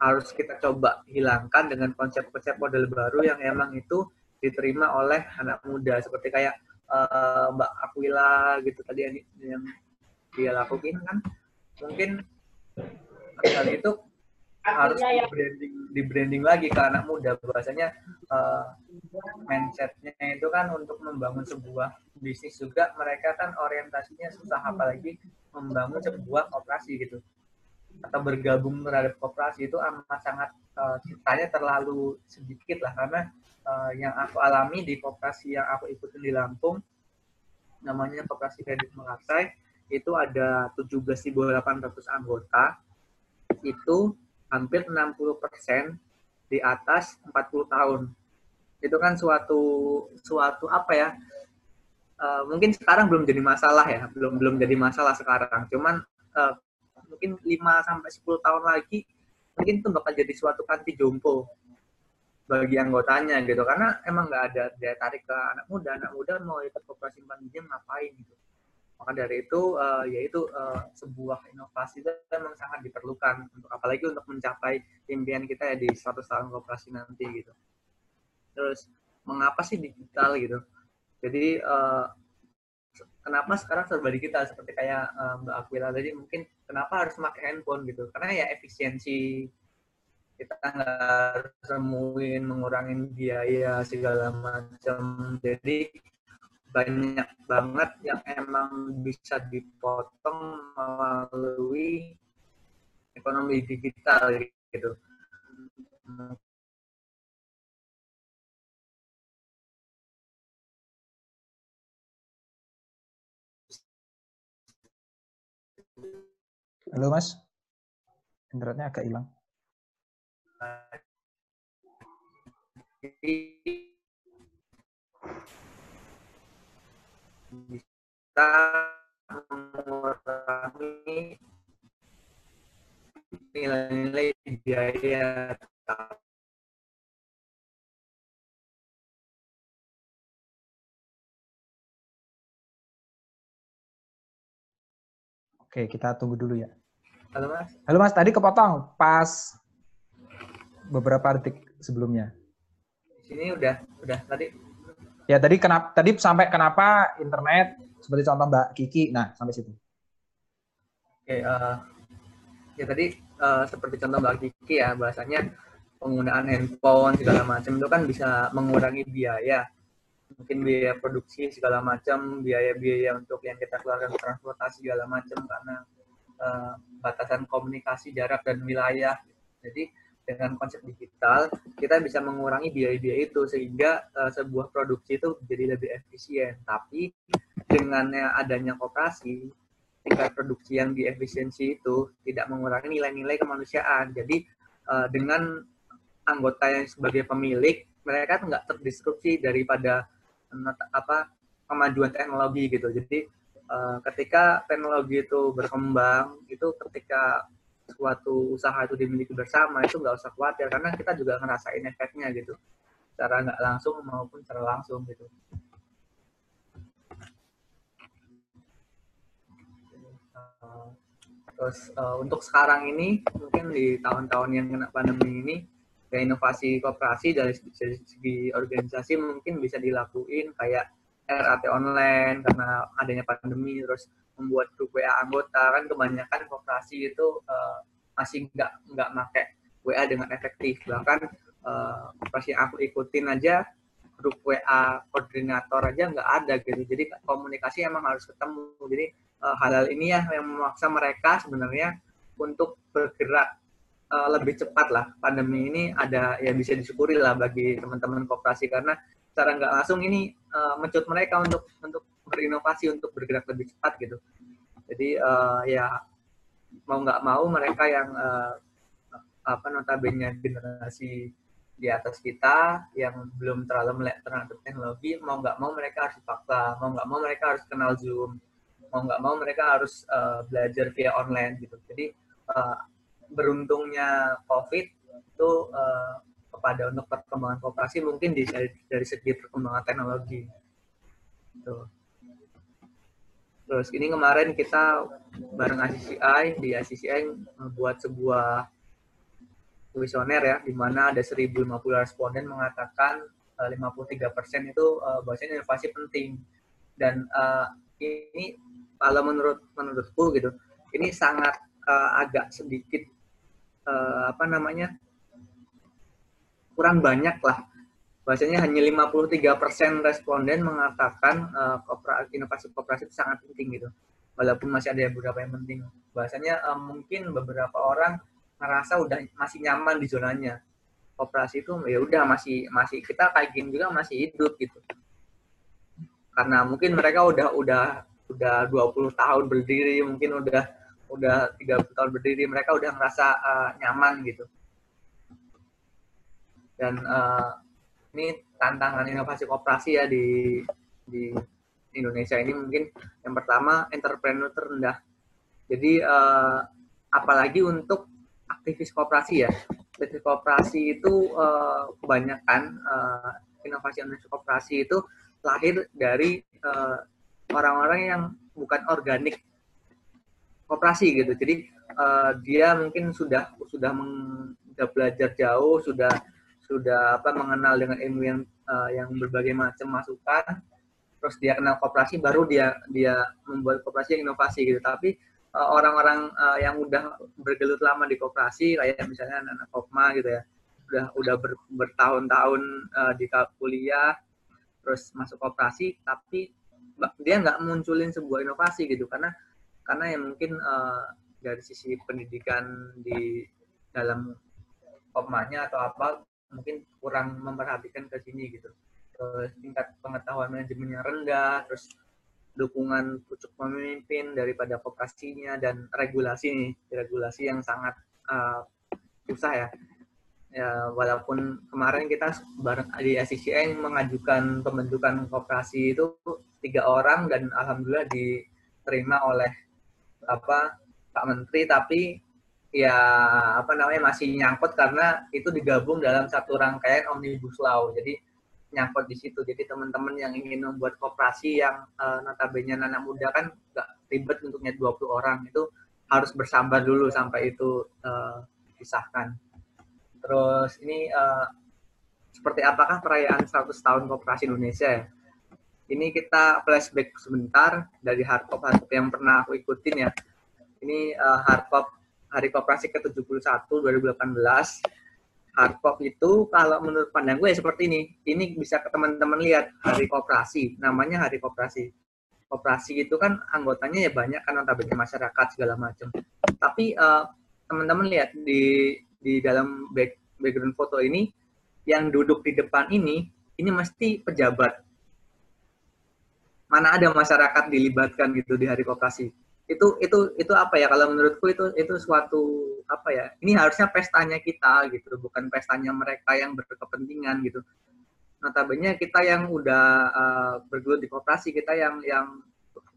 harus kita coba hilangkan dengan konsep-konsep model baru yang emang itu diterima oleh anak muda. Seperti kayak uh, Mbak Aquila gitu tadi yang, dia lakuin kan. Mungkin hal itu harus di branding di branding lagi ke anak muda. Bahwasanya uh, mindsetnya itu kan untuk membangun sebuah bisnis juga mereka kan orientasinya susah apalagi membangun sebuah operasi gitu. Atau bergabung terhadap koperasi itu amat sangat uh, cintanya terlalu sedikit lah. Karena uh, yang aku alami di koperasi yang aku ikutin di Lampung namanya koperasi kredit Melaksai itu ada 17.800 anggota. Itu hampir 60% di atas 40 tahun. Itu kan suatu suatu apa ya? Uh, mungkin sekarang belum jadi masalah ya, belum belum jadi masalah sekarang. Cuman uh, mungkin 5 sampai 10 tahun lagi mungkin itu bakal jadi suatu panti jompo bagi anggotanya gitu karena emang nggak ada daya tarik ke anak muda anak muda mau ikut koperasi pinjam ngapain gitu maka dari itu uh, yaitu uh, sebuah inovasi itu memang sangat diperlukan untuk apalagi untuk mencapai impian kita ya di suatu tahun koperasi nanti gitu. Terus mengapa sih digital gitu? Jadi uh, kenapa sekarang serba digital seperti kayak uh, Mbak Aquila tadi mungkin kenapa harus pakai handphone gitu? Karena ya efisiensi kita nggak harus temuin mengurangin biaya segala macam. Jadi banyak banget yang emang bisa dipotong melalui ekonomi digital gitu. Halo Mas, internetnya agak hilang. Bisa mengurangi nilai-nilai biaya Oke, kita tunggu dulu ya. Halo Mas. Halo Mas, tadi kepotong pas beberapa detik sebelumnya. Di sini udah udah tadi Ya tadi kenapa tadi sampai kenapa internet seperti contoh Mbak Kiki. Nah, sampai situ. Oke, uh, ya tadi uh, seperti contoh Mbak Kiki ya, bahasanya penggunaan handphone segala macam itu kan bisa mengurangi biaya. Mungkin biaya produksi segala macam, biaya-biaya untuk yang kita keluarkan transportasi segala macam karena uh, batasan komunikasi jarak dan wilayah. Jadi dengan konsep digital kita bisa mengurangi biaya-biaya itu sehingga uh, sebuah produksi itu jadi lebih efisien. Tapi dengan adanya kooperasi tingkat produksi yang diefisiensi itu tidak mengurangi nilai-nilai kemanusiaan. Jadi uh, dengan anggota yang sebagai pemilik mereka nggak terdisrupsi daripada apa kemajuan teknologi gitu. Jadi uh, ketika teknologi itu berkembang itu ketika suatu usaha itu dimiliki bersama itu nggak usah khawatir karena kita juga ngerasain efeknya gitu. Secara nggak langsung maupun secara langsung gitu. Terus uh, untuk sekarang ini mungkin di tahun-tahun yang kena pandemi ini ya inovasi kooperasi dari segi, segi organisasi mungkin bisa dilakuin kayak RAT online karena adanya pandemi terus membuat grup WA anggota kan kebanyakan kooperasi itu uh, masih nggak nggak pakai WA dengan efektif. Bahkan uh, yang aku ikutin aja grup WA koordinator aja nggak ada gitu. Jadi komunikasi emang harus ketemu. Jadi uh, hal-hal ini ya yang memaksa mereka sebenarnya untuk bergerak uh, lebih cepat lah. Pandemi ini ada ya bisa disyukuri lah bagi teman-teman kooperasi karena secara nggak langsung ini uh, mencut mereka untuk untuk berinovasi untuk bergerak lebih cepat gitu. Jadi uh, ya mau nggak mau mereka yang uh, apa notabene generasi di atas kita yang belum terlalu melek terhadap teknologi mau nggak mau mereka harus dipaksa mau nggak mau mereka harus kenal zoom mau nggak mau mereka harus uh, belajar via online gitu jadi uh, beruntungnya covid itu uh, kepada untuk perkembangan kooperasi mungkin di, dari, dari segi perkembangan teknologi gitu. Terus ini kemarin kita bareng ICCI di ICCI membuat sebuah kuesioner ya, di mana ada 1050 responden mengatakan uh, eh, 53% itu uh, bahwasanya inovasi penting. Dan uh, ini kalau menurut menurutku gitu, ini sangat agak sedikit apa namanya kurang banyak lah. Bahwasanya hanya 53% responden mengatakan uh, inovasi kooperasi itu sangat penting gitu. Walaupun masih ada beberapa yang penting. Bahwasanya uh, mungkin beberapa orang ngerasa udah masih nyaman di zonanya operasi itu ya udah masih masih kita kayak gini juga masih hidup gitu karena mungkin mereka udah udah udah 20 tahun berdiri mungkin udah udah 30 tahun berdiri mereka udah ngerasa uh, nyaman gitu dan uh, ini tantangan inovasi kooperasi ya di di Indonesia ini mungkin yang pertama entrepreneur terendah jadi uh, apalagi untuk aktivis kooperasi ya. Aktivis kooperasi itu uh, kebanyakan uh, inovasi inovasi kooperasi itu lahir dari eh, orang-orang yang bukan organik kooperasi gitu. Jadi uh, dia mungkin sudah sudah, meng, sudah belajar jauh, sudah sudah apa mengenal dengan ilmu yang uh, yang berbagai macam masukan, terus dia kenal kooperasi, baru dia dia membuat kooperasi yang inovasi gitu. Tapi Eh, orang-orang uh, yang udah bergelut lama di koperasi kayak misalnya anak-anak Kopma gitu ya udah udah ber, bertahun-tahun uh, di kuliah terus masuk koperasi tapi dia nggak munculin sebuah inovasi gitu karena karena ya mungkin uh, dari sisi pendidikan di dalam kopmanya atau apa mungkin kurang memperhatikan ke sini gitu. Terus tingkat pengetahuan manajemennya rendah terus dukungan pucuk pemimpin daripada kooperasinya dan regulasi nih regulasi yang sangat uh, susah ya. Ya walaupun kemarin kita bareng di SCCN mengajukan pembentukan kooperasi itu tiga orang dan alhamdulillah diterima oleh apa Pak Menteri tapi ya apa namanya masih nyangkut karena itu digabung dalam satu rangkaian omnibus law jadi nyangkut di situ. Jadi teman-teman yang ingin membuat koperasi yang uh, notabene anak muda kan nggak ribet untuknya 20 orang itu harus bersabar dulu sampai itu uh, disahkan. Terus ini uh, seperti apakah perayaan 100 tahun koperasi Indonesia ya? Ini kita flashback sebentar dari hardcop hardcop yang pernah aku ikutin ya. Ini uh, hardcop Hari Koperasi ke-71 2018 hard pop itu kalau menurut pandang gue ya seperti ini. Ini bisa ke teman-teman lihat hari koperasi, namanya hari koperasi. Koperasi itu kan anggotanya ya banyak kan notabene masyarakat segala macam. Tapi uh, teman-teman lihat di di dalam back, background foto ini yang duduk di depan ini ini mesti pejabat. Mana ada masyarakat dilibatkan gitu di hari koperasi itu itu itu apa ya? Kalau menurutku itu itu suatu apa ya? Ini harusnya pestanya kita gitu bukan pestanya mereka yang berkepentingan gitu. Notabene kita yang udah uh, bergelut di koperasi kita yang yang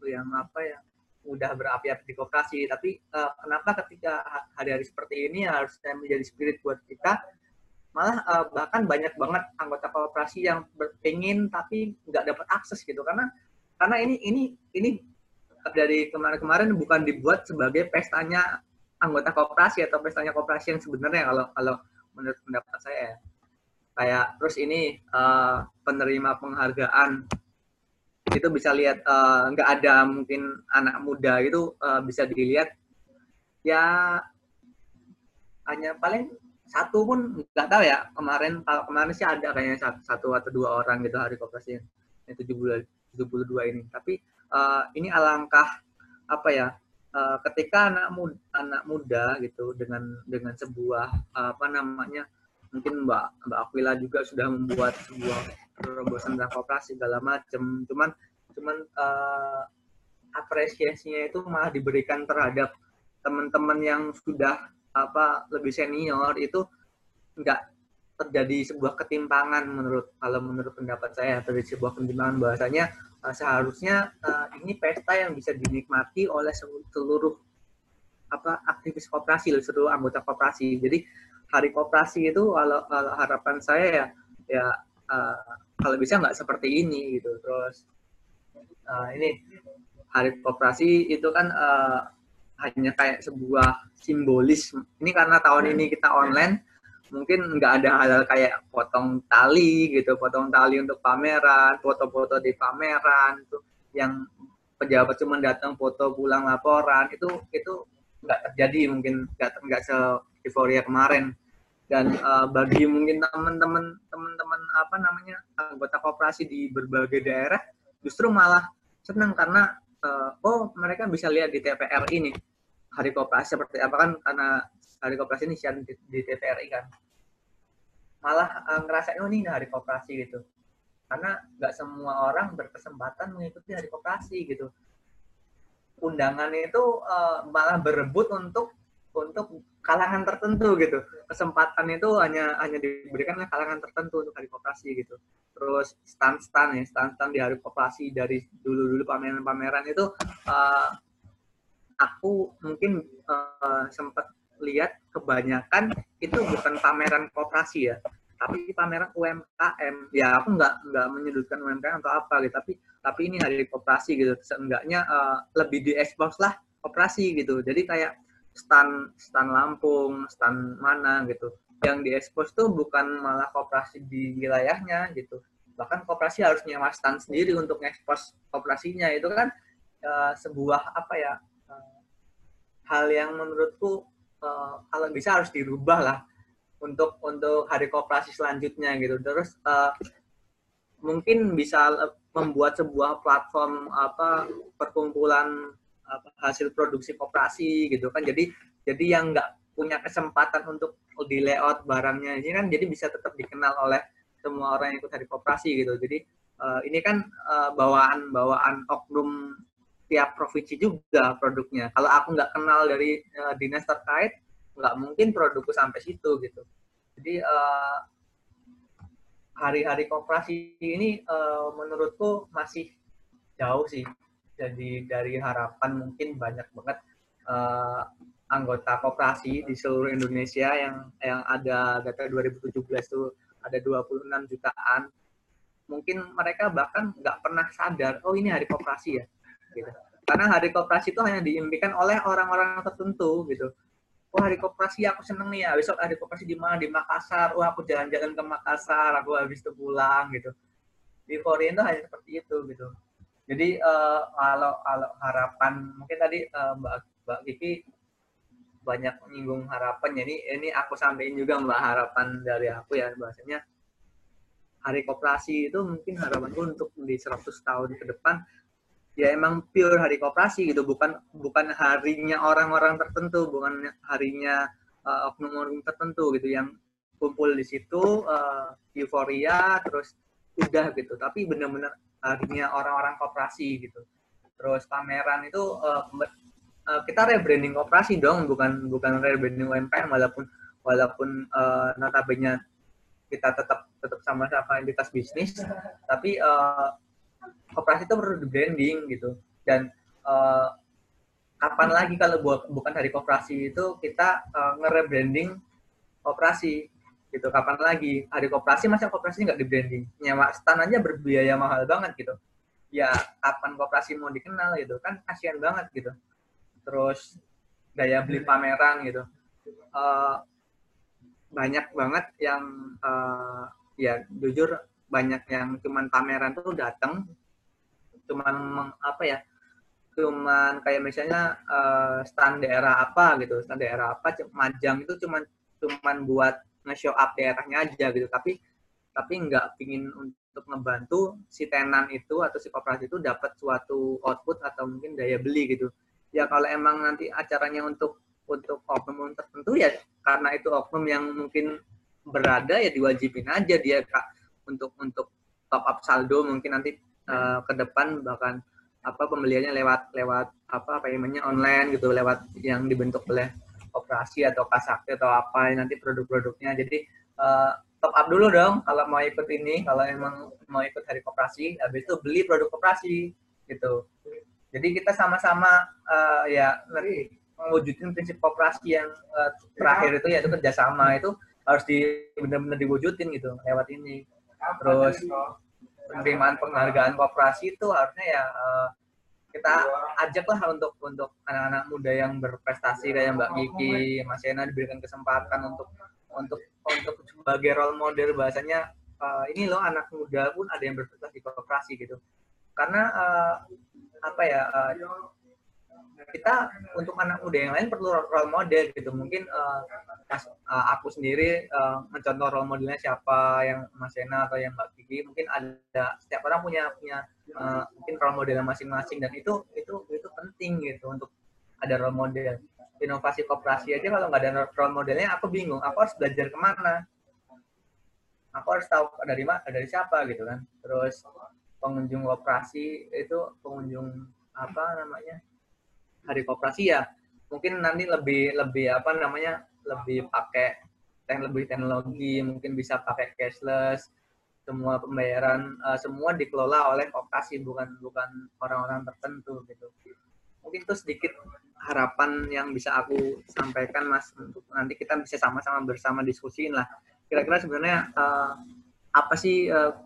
yang apa ya? Udah berapi-api di koperasi. Tapi uh, kenapa ketika hari-hari seperti ini harusnya menjadi spirit buat kita? Malah uh, bahkan banyak banget anggota koperasi yang berpingin tapi nggak dapat akses gitu. Karena karena ini ini ini dari kemarin-kemarin bukan dibuat sebagai pestanya anggota koperasi atau pestanya koperasi yang sebenarnya kalau kalau menurut pendapat saya ya. kayak terus ini uh, penerima penghargaan. Itu bisa lihat uh, nggak ada mungkin anak muda itu uh, bisa dilihat. Ya hanya paling satu pun nggak tahu ya. Kemarin kemarin sih ada kayaknya satu atau dua orang gitu hari koperasi yang 72 ini. Tapi uh, ini alangkah apa ya uh, ketika anak muda, anak muda gitu dengan dengan sebuah uh, apa namanya mungkin Mbak Mbak Aquila juga sudah membuat sebuah terobosan tentang kooperasi segala macam cuman cuman uh, apresiasinya itu malah diberikan terhadap teman-teman yang sudah apa lebih senior itu enggak terjadi sebuah ketimpangan menurut kalau menurut pendapat saya terjadi sebuah ketimpangan bahwasanya uh, seharusnya uh, ini pesta yang bisa dinikmati oleh seluruh apa aktivis koperasi seluruh anggota koperasi. Jadi hari koperasi itu kalau, harapan saya ya ya uh, kalau bisa nggak seperti ini gitu. Terus uh, ini hari koperasi itu kan uh, hanya kayak sebuah simbolis. Ini karena tahun ini kita online mungkin nggak ada hal-hal kayak potong tali gitu, potong tali untuk pameran, foto-foto di pameran itu yang pejabat cuma datang foto pulang laporan itu itu nggak terjadi mungkin nggak nggak se euforia kemarin. Dan uh, bagi mungkin teman-teman teman-teman apa namanya anggota koperasi di berbagai daerah justru malah senang karena uh, oh mereka bisa lihat di TPR ini hari koperasi seperti apa kan karena hari koperasi ini siaran di, di TVRI kan. Malah uh, ngerasain oh ini hari koperasi gitu. Karena nggak semua orang berkesempatan mengikuti hari koperasi gitu. Undangan itu uh, malah berebut untuk untuk kalangan tertentu gitu. Kesempatan itu hanya hanya diberikan oleh kalangan tertentu untuk hari koperasi gitu. Terus stand-stand ya stand-stand di hari koperasi dari dulu-dulu pameran-pameran itu uh, aku mungkin uh, sempat lihat kebanyakan itu bukan pameran kooperasi ya, tapi pameran UMKM. Ya aku nggak nggak menyudutkan UMKM atau apa gitu, tapi tapi ini hari kooperasi gitu. Seenggaknya uh, lebih diekspos lah kooperasi gitu. Jadi kayak stand stand Lampung, stand mana gitu. Yang diekspos tuh bukan malah kooperasi di wilayahnya gitu. Bahkan kooperasi harus nyewa stand sendiri untuk ekspos kooperasinya. Itu kan uh, sebuah apa ya hal yang menurutku uh, kalau bisa harus dirubah lah untuk untuk hari kooperasi selanjutnya gitu. Terus uh, mungkin bisa membuat sebuah platform apa perkumpulan apa, hasil produksi kooperasi gitu kan. Jadi jadi yang nggak punya kesempatan untuk di layout barangnya ini kan jadi bisa tetap dikenal oleh semua orang yang ikut hari kooperasi gitu. Jadi uh, ini kan uh, bawaan bawaan oknum tiap provinsi juga produknya. Kalau aku nggak kenal dari uh, dinas terkait, nggak mungkin produkku sampai situ gitu. Jadi uh, hari-hari kooperasi ini uh, menurutku masih jauh sih. Jadi dari harapan mungkin banyak banget uh, anggota kooperasi di seluruh Indonesia yang yang ada data 2017 itu ada 26 jutaan. Mungkin mereka bahkan nggak pernah sadar, oh ini hari kooperasi ya gitu. Karena hari koperasi itu hanya diimpikan oleh orang-orang tertentu gitu. Oh hari koperasi aku seneng nih ya, besok hari koperasi di mana? Di Makassar. Oh aku jalan-jalan ke Makassar, aku habis itu pulang gitu. Di Korea itu hanya seperti itu gitu. Jadi uh, kalau kalau harapan mungkin tadi uh, Mbak Mbak Kiki banyak menyinggung harapan. Jadi ini aku sampaikan juga Mbak harapan dari aku ya bahasanya hari koperasi itu mungkin harapanku untuk di 100 tahun ke depan ya emang pure hari koperasi gitu. Bukan bukan harinya orang-orang tertentu. Bukan harinya uh, oknum-oknum tertentu gitu yang kumpul di situ uh, euforia terus udah gitu. Tapi benar-benar harinya orang-orang koperasi gitu. Terus pameran itu uh, uh, kita rebranding koperasi dong. Bukan bukan rebranding UMKM walaupun walaupun uh, notabene kita tetap tetap sama-sama entitas bisnis. Tapi uh, koperasi itu perlu di branding gitu. Dan uh, kapan lagi kalau buat bukan dari koperasi itu kita uh, nge-rebranding koperasi gitu. Kapan lagi? Hari koperasi masa koperasi nggak di branding nyewa stand aja berbiaya mahal banget gitu. Ya kapan koperasi mau dikenal gitu kan kasihan banget gitu. Terus daya beli pameran gitu. Uh, banyak banget yang uh, ya jujur banyak yang cuman pameran tuh datang cuman apa ya cuman kayak misalnya uh, stand daerah apa gitu stand daerah apa majang itu cuman cuman buat nge-show up daerahnya aja gitu. Tapi tapi nggak pingin untuk ngebantu si tenan itu atau si koperasi itu dapat suatu output atau mungkin daya beli gitu. Ya kalau emang nanti acaranya untuk untuk oknum tertentu ya karena itu oknum yang mungkin berada ya diwajibin aja dia kak untuk untuk top up saldo mungkin nanti uh, ke depan bahkan apa pembeliannya lewat lewat apa apa namanya online gitu lewat yang dibentuk oleh operasi atau kasakti atau apa nanti produk-produknya jadi uh, top up dulu dong kalau mau ikut ini, kalau emang mau ikut hari koperasi, habis itu beli produk koperasi gitu. Jadi kita sama-sama uh, ya ngeri mewujudin prinsip koperasi yang uh, terakhir itu yaitu kerjasama itu harus di benar-benar diwujudin gitu lewat ini. Terus penerimaan penghargaan koperasi itu harusnya ya uh, kita ajak lah untuk untuk anak-anak muda yang berprestasi kayak Mbak Kiki, Mas Ena diberikan kesempatan untuk untuk untuk sebagai role model bahasanya uh, ini loh anak muda pun ada yang berprestasi di koperasi gitu. Karena uh, apa ya kita untuk anak muda yang lain perlu role model gitu. Mungkin uh, uh, aku sendiri uh, mencontoh role modelnya siapa yang Mas Ena atau yang Mbak Kiki mungkin ada setiap orang punya punya uh, mungkin role model masing-masing. Dan itu itu itu penting gitu untuk ada role model. Inovasi koperasi aja kalau nggak ada role modelnya aku bingung. Aku harus belajar ke mana? Aku harus tahu dari mana dari siapa gitu kan. Terus pengunjung koperasi itu pengunjung apa namanya hari koperasi ya mungkin nanti lebih lebih apa namanya lebih pakai teknologi lebih teknologi mungkin bisa pakai cashless semua pembayaran uh, semua dikelola oleh koperasi bukan bukan orang-orang tertentu gitu. Mungkin itu sedikit harapan yang bisa aku sampaikan mas untuk nanti kita bisa sama-sama bersama diskusiin lah. Kira-kira sebenarnya uh, apa sih uh,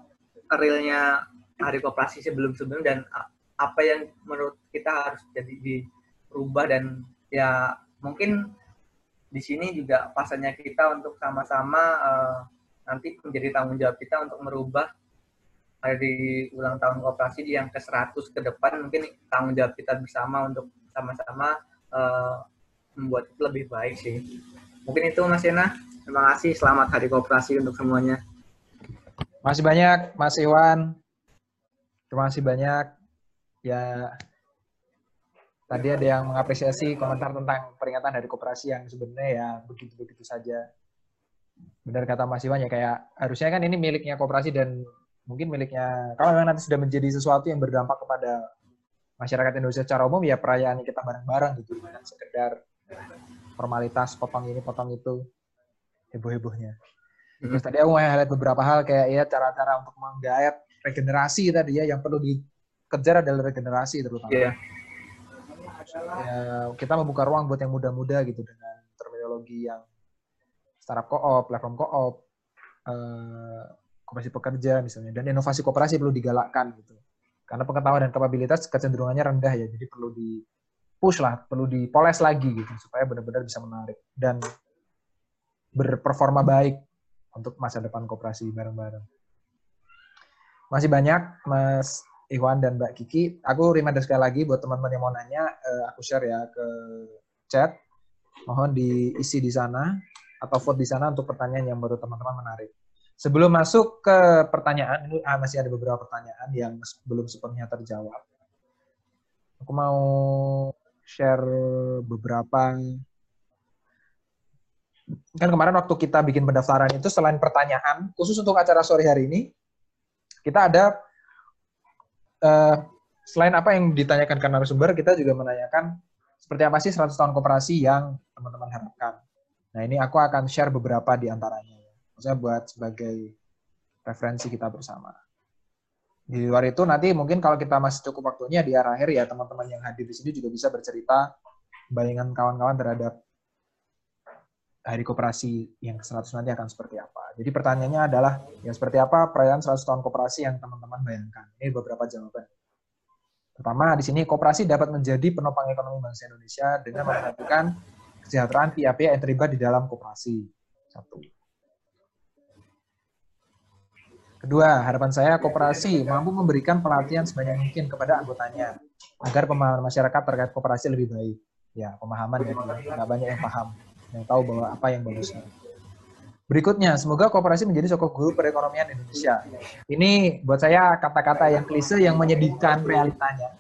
realnya hari koperasi sebelum sebelum dan apa yang menurut kita harus jadi di berubah dan ya mungkin di sini juga pasanya kita untuk sama-sama uh, nanti menjadi tanggung jawab kita untuk merubah hari ulang tahun kooperasi yang ke 100 ke depan mungkin tanggung jawab kita bersama untuk sama-sama uh, membuat itu lebih baik sih. Mungkin itu Mas Yena. Terima kasih. Selamat Hari Kooperasi untuk semuanya. Masih banyak Mas Iwan. Terima kasih banyak. Ya tadi ada yang mengapresiasi komentar tentang peringatan dari koperasi yang sebenarnya ya begitu-begitu saja. Benar kata Mas Iwan ya, kayak harusnya kan ini miliknya koperasi dan mungkin miliknya, kalau memang nanti sudah menjadi sesuatu yang berdampak kepada masyarakat Indonesia secara umum, ya perayaan kita bareng-bareng gitu, bukan sekedar formalitas potong ini, potong itu, heboh-hebohnya. Hmm. Terus tadi aku mau highlight beberapa hal kayak ya cara-cara untuk menggayat regenerasi tadi ya, yang perlu dikejar adalah regenerasi terutama. Yeah ya, kita membuka ruang buat yang muda-muda gitu dengan terminologi yang startup co-op, platform co-op, uh, koperasi pekerja misalnya, dan inovasi kooperasi perlu digalakkan gitu. Karena pengetahuan dan kapabilitas kecenderungannya rendah ya, jadi perlu di push lah, perlu dipoles lagi gitu supaya benar-benar bisa menarik dan berperforma baik untuk masa depan kooperasi bareng-bareng. Masih banyak Mas Iwan dan Mbak Kiki. Aku reminder sekali lagi buat teman-teman yang mau nanya, uh, aku share ya ke chat. Mohon diisi di sana atau vote di sana untuk pertanyaan yang menurut teman-teman menarik. Sebelum masuk ke pertanyaan, ini ah, masih ada beberapa pertanyaan yang belum sepenuhnya terjawab. Aku mau share beberapa kan kemarin waktu kita bikin pendaftaran itu selain pertanyaan khusus untuk acara sore hari ini kita ada uh, selain apa yang ditanyakan ke narasumber, kita juga menanyakan seperti apa sih 100 tahun koperasi yang teman-teman harapkan. Nah, ini aku akan share beberapa di antaranya. Maksudnya buat sebagai referensi kita bersama. Di luar itu nanti mungkin kalau kita masih cukup waktunya di akhir ya teman-teman yang hadir di sini juga bisa bercerita bayangan kawan-kawan terhadap hari koperasi yang ke-100 nanti akan seperti apa. Jadi pertanyaannya adalah, ya seperti apa perayaan 100 tahun koperasi yang teman-teman bayangkan? Ini beberapa jawaban. Pertama, di sini koperasi dapat menjadi penopang ekonomi bangsa Indonesia dengan memperhatikan kesejahteraan pihak-pihak yang terlibat di dalam koperasi. Satu. Kedua, harapan saya koperasi mampu memberikan pelatihan sebanyak mungkin kepada anggotanya agar pemahaman masyarakat terkait koperasi lebih baik. Ya, pemahaman ya, nggak banyak yang paham yang tahu bahwa apa yang bagusnya. Berikutnya, semoga kooperasi menjadi sokok guru perekonomian Indonesia. Ini buat saya kata-kata yang klise yang menyedihkan realitanya.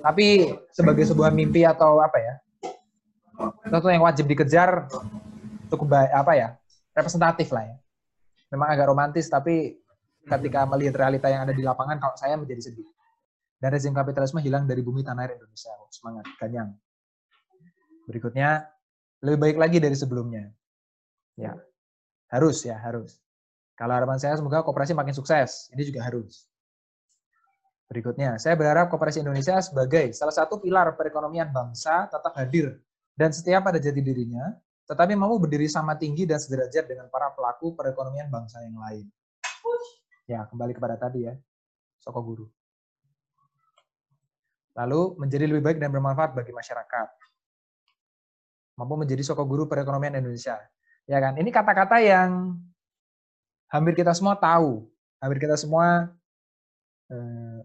Tapi sebagai sebuah mimpi atau apa ya, sesuatu yang wajib dikejar cukup baik, apa ya, representatif lah ya. Memang agak romantis, tapi ketika melihat realita yang ada di lapangan, kalau saya menjadi sedih. Dan rezim kapitalisme hilang dari bumi tanah air Indonesia. Semangat, ganyang. Berikutnya, lebih baik lagi dari sebelumnya. Ya, harus ya, harus. Kalau harapan saya semoga kooperasi makin sukses. Ini juga harus. Berikutnya, saya berharap kooperasi Indonesia sebagai salah satu pilar perekonomian bangsa tetap hadir dan setiap pada jati dirinya, tetapi mampu berdiri sama tinggi dan sederajat dengan para pelaku perekonomian bangsa yang lain. Ya, kembali kepada tadi ya, Soko Guru. Lalu, menjadi lebih baik dan bermanfaat bagi masyarakat. Mampu menjadi Soko Guru perekonomian Indonesia. Ya kan, ini kata-kata yang hampir kita semua tahu, hampir kita semua eh,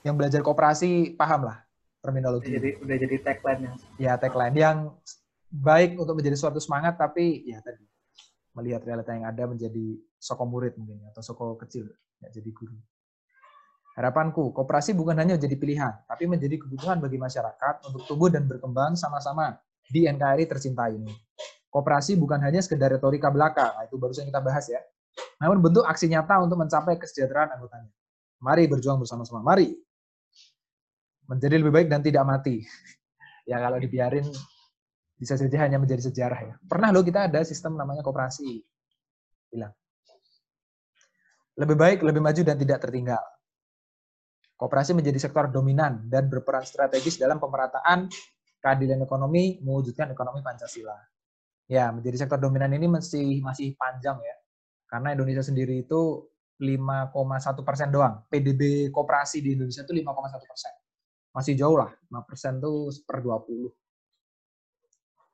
yang belajar koperasi paham lah terminologi. Udah jadi udah jadi tagline ya. Ya tagline yang baik untuk menjadi suatu semangat tapi ya tadi melihat realita yang ada menjadi soko murid mungkin atau soko kecil ya jadi guru. Harapanku, koperasi bukan hanya menjadi pilihan, tapi menjadi kebutuhan bagi masyarakat untuk tumbuh dan berkembang sama-sama di NKRI tercinta ini. Kooperasi bukan hanya sekedar retorika belaka, nah, itu barusan kita bahas ya. Namun bentuk aksi nyata untuk mencapai kesejahteraan anggotanya. Mari berjuang bersama-sama. Mari menjadi lebih baik dan tidak mati. ya kalau dibiarin bisa saja hanya menjadi sejarah ya. Pernah loh kita ada sistem namanya kooperasi. Bilang. Lebih baik, lebih maju dan tidak tertinggal. Kooperasi menjadi sektor dominan dan berperan strategis dalam pemerataan keadilan ekonomi mewujudkan ekonomi Pancasila ya menjadi sektor dominan ini masih masih panjang ya. Karena Indonesia sendiri itu 5,1 persen doang. PDB koperasi di Indonesia itu 5,1 persen. Masih jauh lah, 5 persen itu per 20.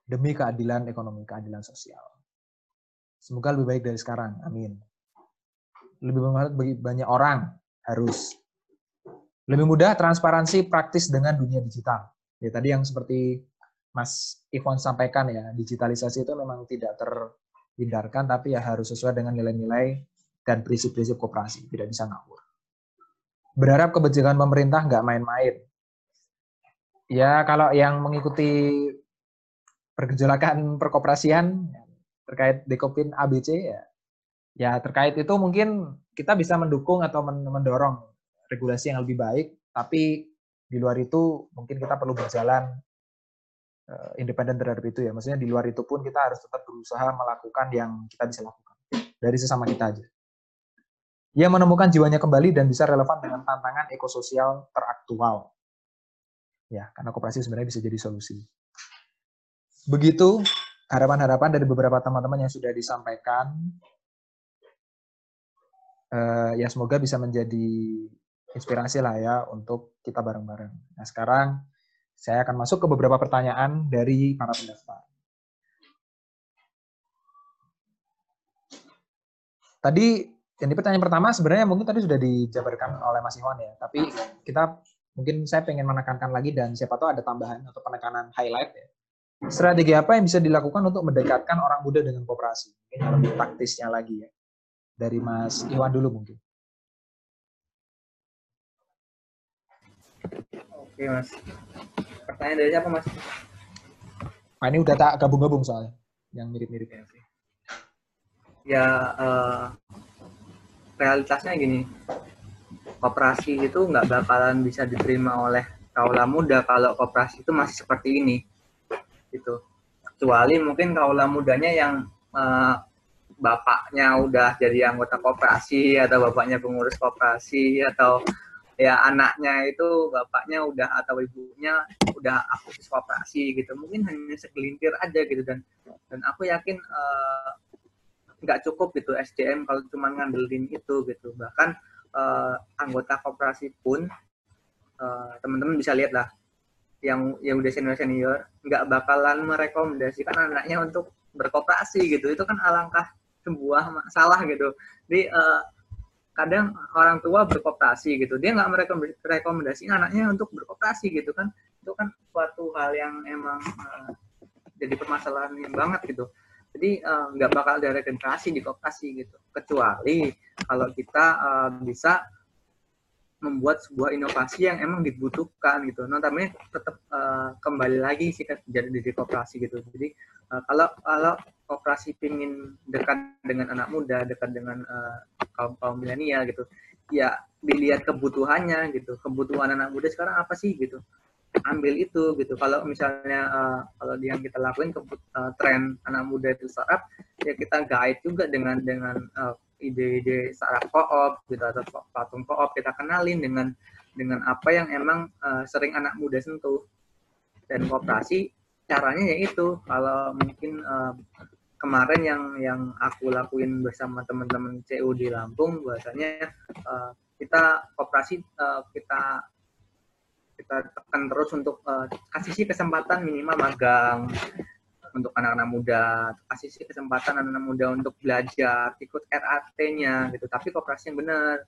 Demi keadilan ekonomi, keadilan sosial. Semoga lebih baik dari sekarang. Amin. Lebih bermanfaat bagi banyak orang. Harus. Lebih mudah, transparansi, praktis dengan dunia digital. Ya, tadi yang seperti Mas Ivan sampaikan ya, digitalisasi itu memang tidak terhindarkan, tapi ya harus sesuai dengan nilai-nilai dan prinsip-prinsip kooperasi, tidak bisa ngawur. Berharap kebijakan pemerintah nggak main-main. Ya, kalau yang mengikuti pergejolakan perkoperasian terkait dekopin ABC ya, ya terkait itu mungkin kita bisa mendukung atau mendorong regulasi yang lebih baik, tapi di luar itu mungkin kita perlu berjalan uh, independen terhadap itu ya. Maksudnya di luar itu pun kita harus tetap berusaha melakukan yang kita bisa lakukan dari sesama kita aja. Ia menemukan jiwanya kembali dan bisa relevan dengan tantangan ekososial teraktual. Ya, karena kooperasi sebenarnya bisa jadi solusi. Begitu harapan-harapan dari beberapa teman-teman yang sudah disampaikan. Uh, ya semoga bisa menjadi inspirasi lah ya untuk kita bareng-bareng. Nah sekarang saya akan masuk ke beberapa pertanyaan dari para pendaftar. Tadi ini pertanyaan pertama sebenarnya mungkin tadi sudah dijabarkan oleh Mas Iwan ya, tapi kita mungkin saya pengen menekankan lagi dan siapa tahu ada tambahan atau penekanan highlight ya. Strategi apa yang bisa dilakukan untuk mendekatkan orang muda dengan kooperasi? Yang lebih taktisnya lagi ya. Dari Mas Iwan dulu mungkin. Oke Mas. Pertanyaan dari siapa Mas? Nah, ini udah tak gabung-gabung soalnya, yang mirip-mirip. Ya, ya uh, realitasnya gini, koperasi itu nggak bakalan bisa diterima oleh kaula muda kalau koperasi itu masih seperti ini, gitu. Kecuali mungkin kaula mudanya yang uh, bapaknya udah jadi anggota koperasi atau bapaknya pengurus koperasi atau ya anaknya itu bapaknya udah atau ibunya udah aktivis kooperasi gitu. Mungkin hanya segelintir aja gitu. Dan dan aku yakin eh, nggak uh, cukup gitu SDM kalau cuma ngandelin itu gitu. Bahkan uh, anggota kooperasi pun uh, teman-teman bisa lihat lah yang yang udah senior senior nggak bakalan merekomendasikan anaknya untuk berkooperasi gitu. Itu kan alangkah sebuah masalah gitu. Jadi uh, kadang orang tua berkooperasi gitu dia nggak merekomendasi anaknya untuk berkooperasi gitu kan itu kan suatu hal yang emang uh, jadi permasalahan yang banget gitu jadi uh, nggak bakal ada regenerasi di kooperasi gitu kecuali kalau kita uh, bisa membuat sebuah inovasi yang emang dibutuhkan gitu. Tapi tetap uh, kembali lagi sih jadi di kooperasi gitu. Jadi uh, kalau kalau kooperasi ingin dekat dengan anak muda, dekat dengan uh, kaum kaum milenial gitu. Ya dilihat kebutuhannya gitu. Kebutuhan anak muda sekarang apa sih gitu? Ambil itu gitu. Kalau misalnya uh, kalau yang kita lakuin ke uh, tren anak muda itu startup ya kita guide juga dengan dengan uh, ide-ide startup co-op gitu atau platform co-op. Kita kenalin dengan dengan apa yang emang uh, sering anak muda sentuh. Dan kooperasi caranya ya itu. Kalau mungkin uh, kemarin yang yang aku lakuin bersama teman-teman CU di Lampung bahasanya uh, kita kooperasi uh, kita kita tekan terus untuk uh, kasih sih kesempatan minimal magang untuk anak-anak muda, kasih sih kesempatan anak-anak muda untuk belajar, ikut RAT-nya gitu. Tapi kooperasi yang benar.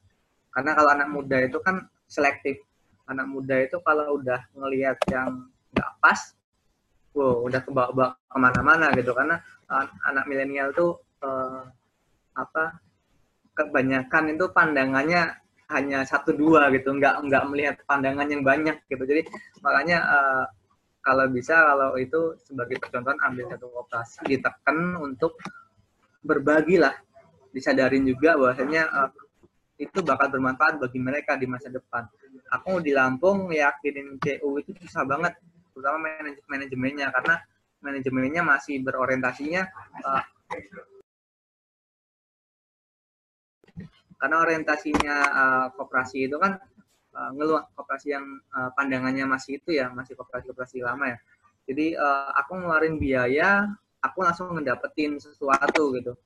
Karena kalau anak muda itu kan selektif. Anak muda itu kalau udah ngelihat yang nggak pas, wow, udah kebawa-bawa ke mana-mana gitu. Karena anak milenial tuh uh, apa kebanyakan itu pandangannya hanya satu dua gitu. Nggak nggak melihat pandangan yang banyak gitu. Jadi makanya uh, kalau bisa kalau itu sebagai percontohan ambil satu operasi ditekan untuk berbagi lah. Disadarin juga bahwasanya uh, itu bakal bermanfaat bagi mereka di masa depan. Aku di Lampung yakinin CU itu susah banget terutama manajemennya. Karena manajemennya masih berorientasinya uh, karena orientasinya uh, koperasi itu kan uh, ngeluh koperasi yang uh, pandangannya masih itu ya masih koperasi-koperasi lama ya. Jadi uh, aku ngeluarin biaya aku langsung ngedapetin sesuatu gitu.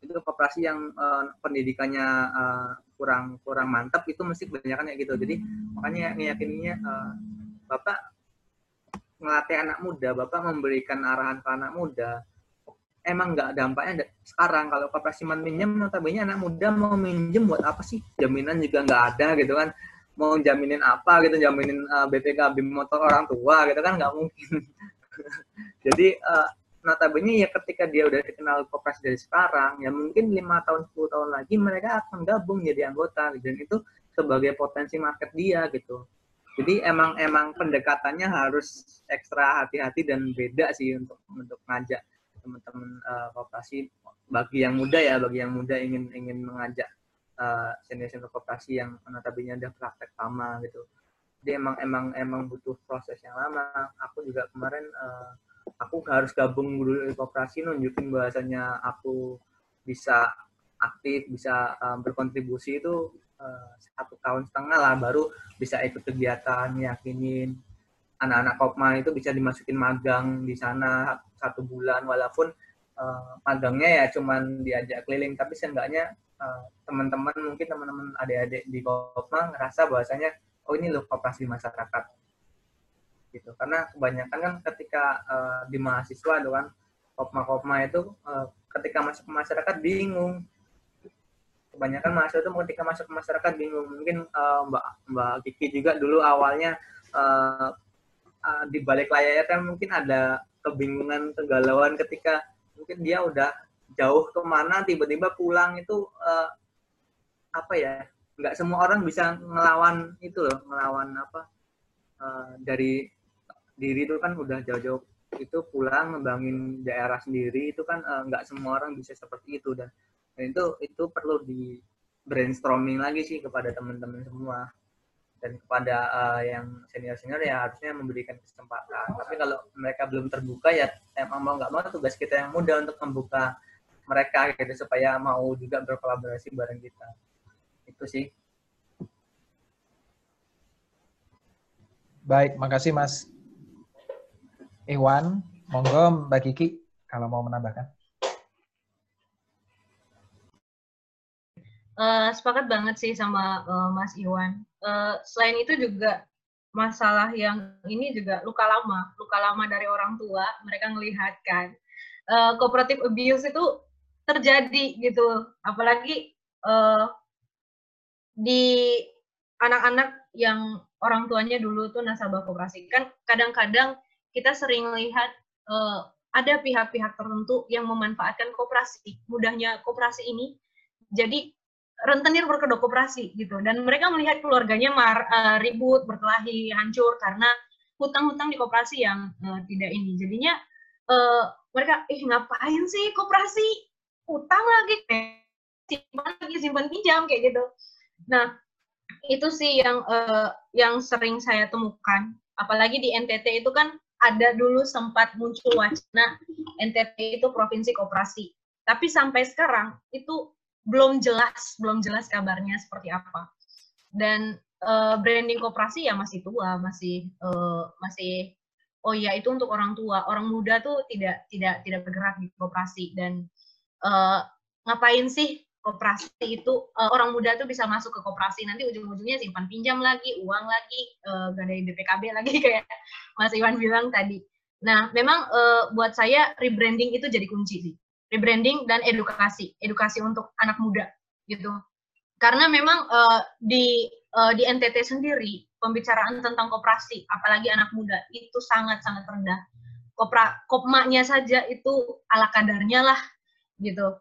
Itu koperasi yang uh, pendidikannya uh, kurang kurang mantap itu mesti kebanyakan kayak gitu. Jadi makanya meyakininya uh, bapak ngelatih anak muda bapak memberikan arahan ke anak muda emang nggak dampaknya sekarang. Kalau koperasi minjem notabene anak muda mau minjem buat apa sih? Jaminan juga nggak ada gitu kan. Mau jaminin apa gitu jaminin uh, eh, BPK BIM motor orang tua gitu kan nggak mungkin. Jadi uh, notabene ya ketika dia udah dikenal koperasi dari sekarang ya mungkin lima tahun 10 tahun lagi mereka akan gabung jadi anggota gitu. dan itu sebagai potensi market dia gitu jadi emang emang pendekatannya harus ekstra hati-hati dan beda sih untuk untuk ngajak teman-teman uh, kooperasi. Bagi yang muda ya bagi yang muda ingin ingin mengajak uh, senior-senior kooperasi yang notabene udah praktek lama gitu. Jadi emang emang emang butuh proses yang lama. Aku juga kemarin uh, aku harus gabung dulu di kooperasi nunjukin bahasanya aku bisa aktif bisa uh, berkontribusi itu uh, satu tahun setengah lah baru bisa ikut kegiatan yakinin anak-anak kopma itu bisa dimasukin magang di sana satu bulan. Walaupun uh, magangnya ya cuman diajak keliling tapi seenggaknya uh, teman-teman mungkin teman-teman adik-adik di kopma ngerasa bahwasanya oh ini loh koperasi masyarakat. Gitu. Karena kebanyakan kan ketika uh, di mahasiswa kan kopma-kopma itu uh, ketika masuk ke masyarakat bingung kebanyakan mahasiswa itu ketika masuk ke masyarakat bingung. Mungkin uh, mbak mbak Kiki juga dulu awalnya uh, uh, di balik layarnya kan mungkin ada kebingungan kegalauan ketika mungkin dia udah jauh ke mana tiba-tiba pulang itu uh, apa ya nggak semua orang bisa ngelawan itu loh ngelawan apa uh, dari diri itu kan udah jauh-jauh itu pulang ngembangin daerah sendiri itu kan uh, nggak semua orang bisa seperti itu. Dan, dan itu itu perlu di brainstorming lagi sih kepada teman-teman semua dan kepada uh, yang senior-senior ya harusnya memberikan kesempatan. Tapi kalau mereka belum terbuka ya emang mau nggak mau tugas kita yang mudah untuk membuka mereka gitu supaya mau juga berkolaborasi bareng kita. Itu sih. Baik, makasih Mas Iwan. Monggo Mbak Kiki kalau mau menambahkan. Uh, sepakat banget sih sama uh, Mas Iwan. Uh, selain itu juga masalah yang ini juga luka lama, luka lama dari orang tua. Mereka melihatkan uh, cooperative abuse itu terjadi gitu, apalagi uh, di anak-anak yang orang tuanya dulu tuh nasabah koperasi. Kan kadang-kadang kita sering lihat uh, ada pihak-pihak tertentu yang memanfaatkan koperasi, mudahnya koperasi ini. Jadi rentenir berkedok koperasi gitu. Dan mereka melihat keluarganya mar, uh, ribut berkelahi hancur karena hutang-hutang di koperasi yang uh, tidak ini. Jadinya uh, mereka eh ngapain sih koperasi? Hutang lagi simpan lagi simpan pinjam kayak gitu. Nah itu sih yang uh, yang sering saya temukan. Apalagi di NTT itu kan ada dulu sempat muncul wacana NTT itu provinsi koperasi. Tapi sampai sekarang itu belum jelas, belum jelas kabarnya seperti apa. Dan uh, branding koperasi ya masih tua, masih uh, masih oh ya itu untuk orang tua, orang muda tuh tidak tidak tidak bergerak di koperasi dan uh, ngapain sih koperasi itu uh, orang muda tuh bisa masuk ke koperasi nanti ujung-ujungnya simpan pinjam lagi uang lagi uh, gadai BPKB lagi kayak Mas Iwan bilang tadi. Nah memang uh, buat saya rebranding itu jadi kunci sih rebranding dan edukasi edukasi untuk anak muda gitu karena memang uh, di uh, di NTT sendiri pembicaraan tentang koperasi apalagi anak muda itu sangat sangat rendah kopra kopmaknya saja itu ala kadarnya lah gitu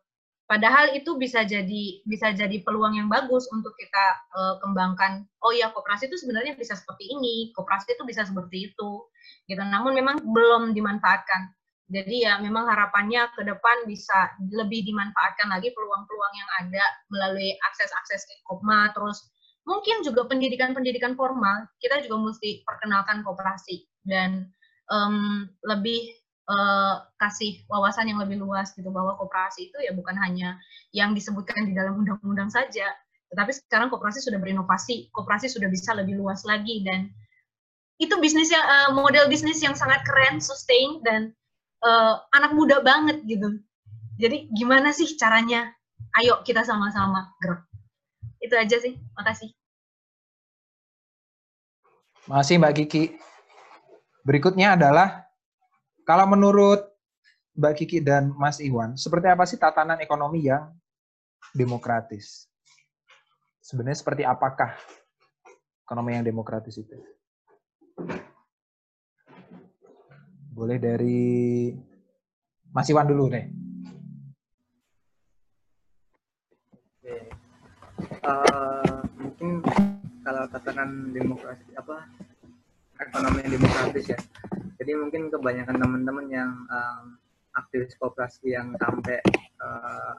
Padahal itu bisa jadi bisa jadi peluang yang bagus untuk kita uh, kembangkan. Oh ya, koperasi itu sebenarnya bisa seperti ini, koperasi itu bisa seperti itu. Gitu. Namun memang belum dimanfaatkan. Jadi ya memang harapannya ke depan bisa lebih dimanfaatkan lagi peluang-peluang yang ada melalui akses-akses kopma, terus mungkin juga pendidikan-pendidikan formal, kita juga mesti perkenalkan koperasi dan um, lebih uh, kasih wawasan yang lebih luas gitu bahwa koperasi itu ya bukan hanya yang disebutkan di dalam undang-undang saja, tetapi sekarang koperasi sudah berinovasi, koperasi sudah bisa lebih luas lagi dan itu bisnis uh, model bisnis yang sangat keren, sustain dan uh, anak muda banget gitu. Jadi gimana sih caranya? Ayo kita sama-sama gerak. Itu aja sih. Makasih. Masih Mbak Kiki. Berikutnya adalah kalau menurut Mbak Kiki dan Mas Iwan, seperti apa sih tatanan ekonomi yang demokratis? Sebenarnya seperti apakah ekonomi yang demokratis itu? Boleh dari Mas Iwan dulu deh. Uh, mungkin kalau tatanan demokrasi apa ekonomi yang demokratis ya. Jadi mungkin kebanyakan teman-teman yang um, aktivis kooperasi yang sampai uh,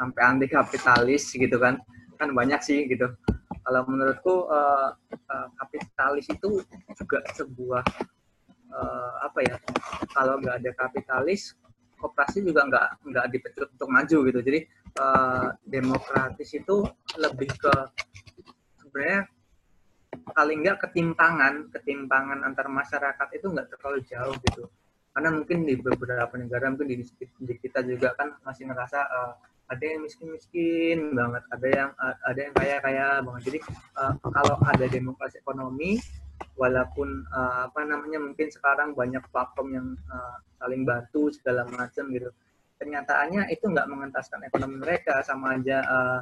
sampai anti kapitalis gitu kan kan banyak sih gitu. Kalau menurutku uh, uh, kapitalis itu juga sebuah uh, apa ya kalau nggak ada kapitalis kooperasi juga nggak nggak dipecut untuk maju gitu. Jadi uh, demokratis itu lebih ke sebenarnya paling nggak ketimpangan ketimpangan antar masyarakat itu nggak terlalu jauh gitu. Karena mungkin di beberapa negara mungkin di, di kita juga kan masih ngerasa uh, ada yang miskin miskin banget ada yang ada yang kaya kaya banget. Jadi uh, kalau ada demokrasi ekonomi walaupun uh, apa namanya mungkin sekarang banyak platform yang uh, saling bantu segala macam gitu. Kenyataannya itu nggak mengentaskan ekonomi mereka sama aja uh,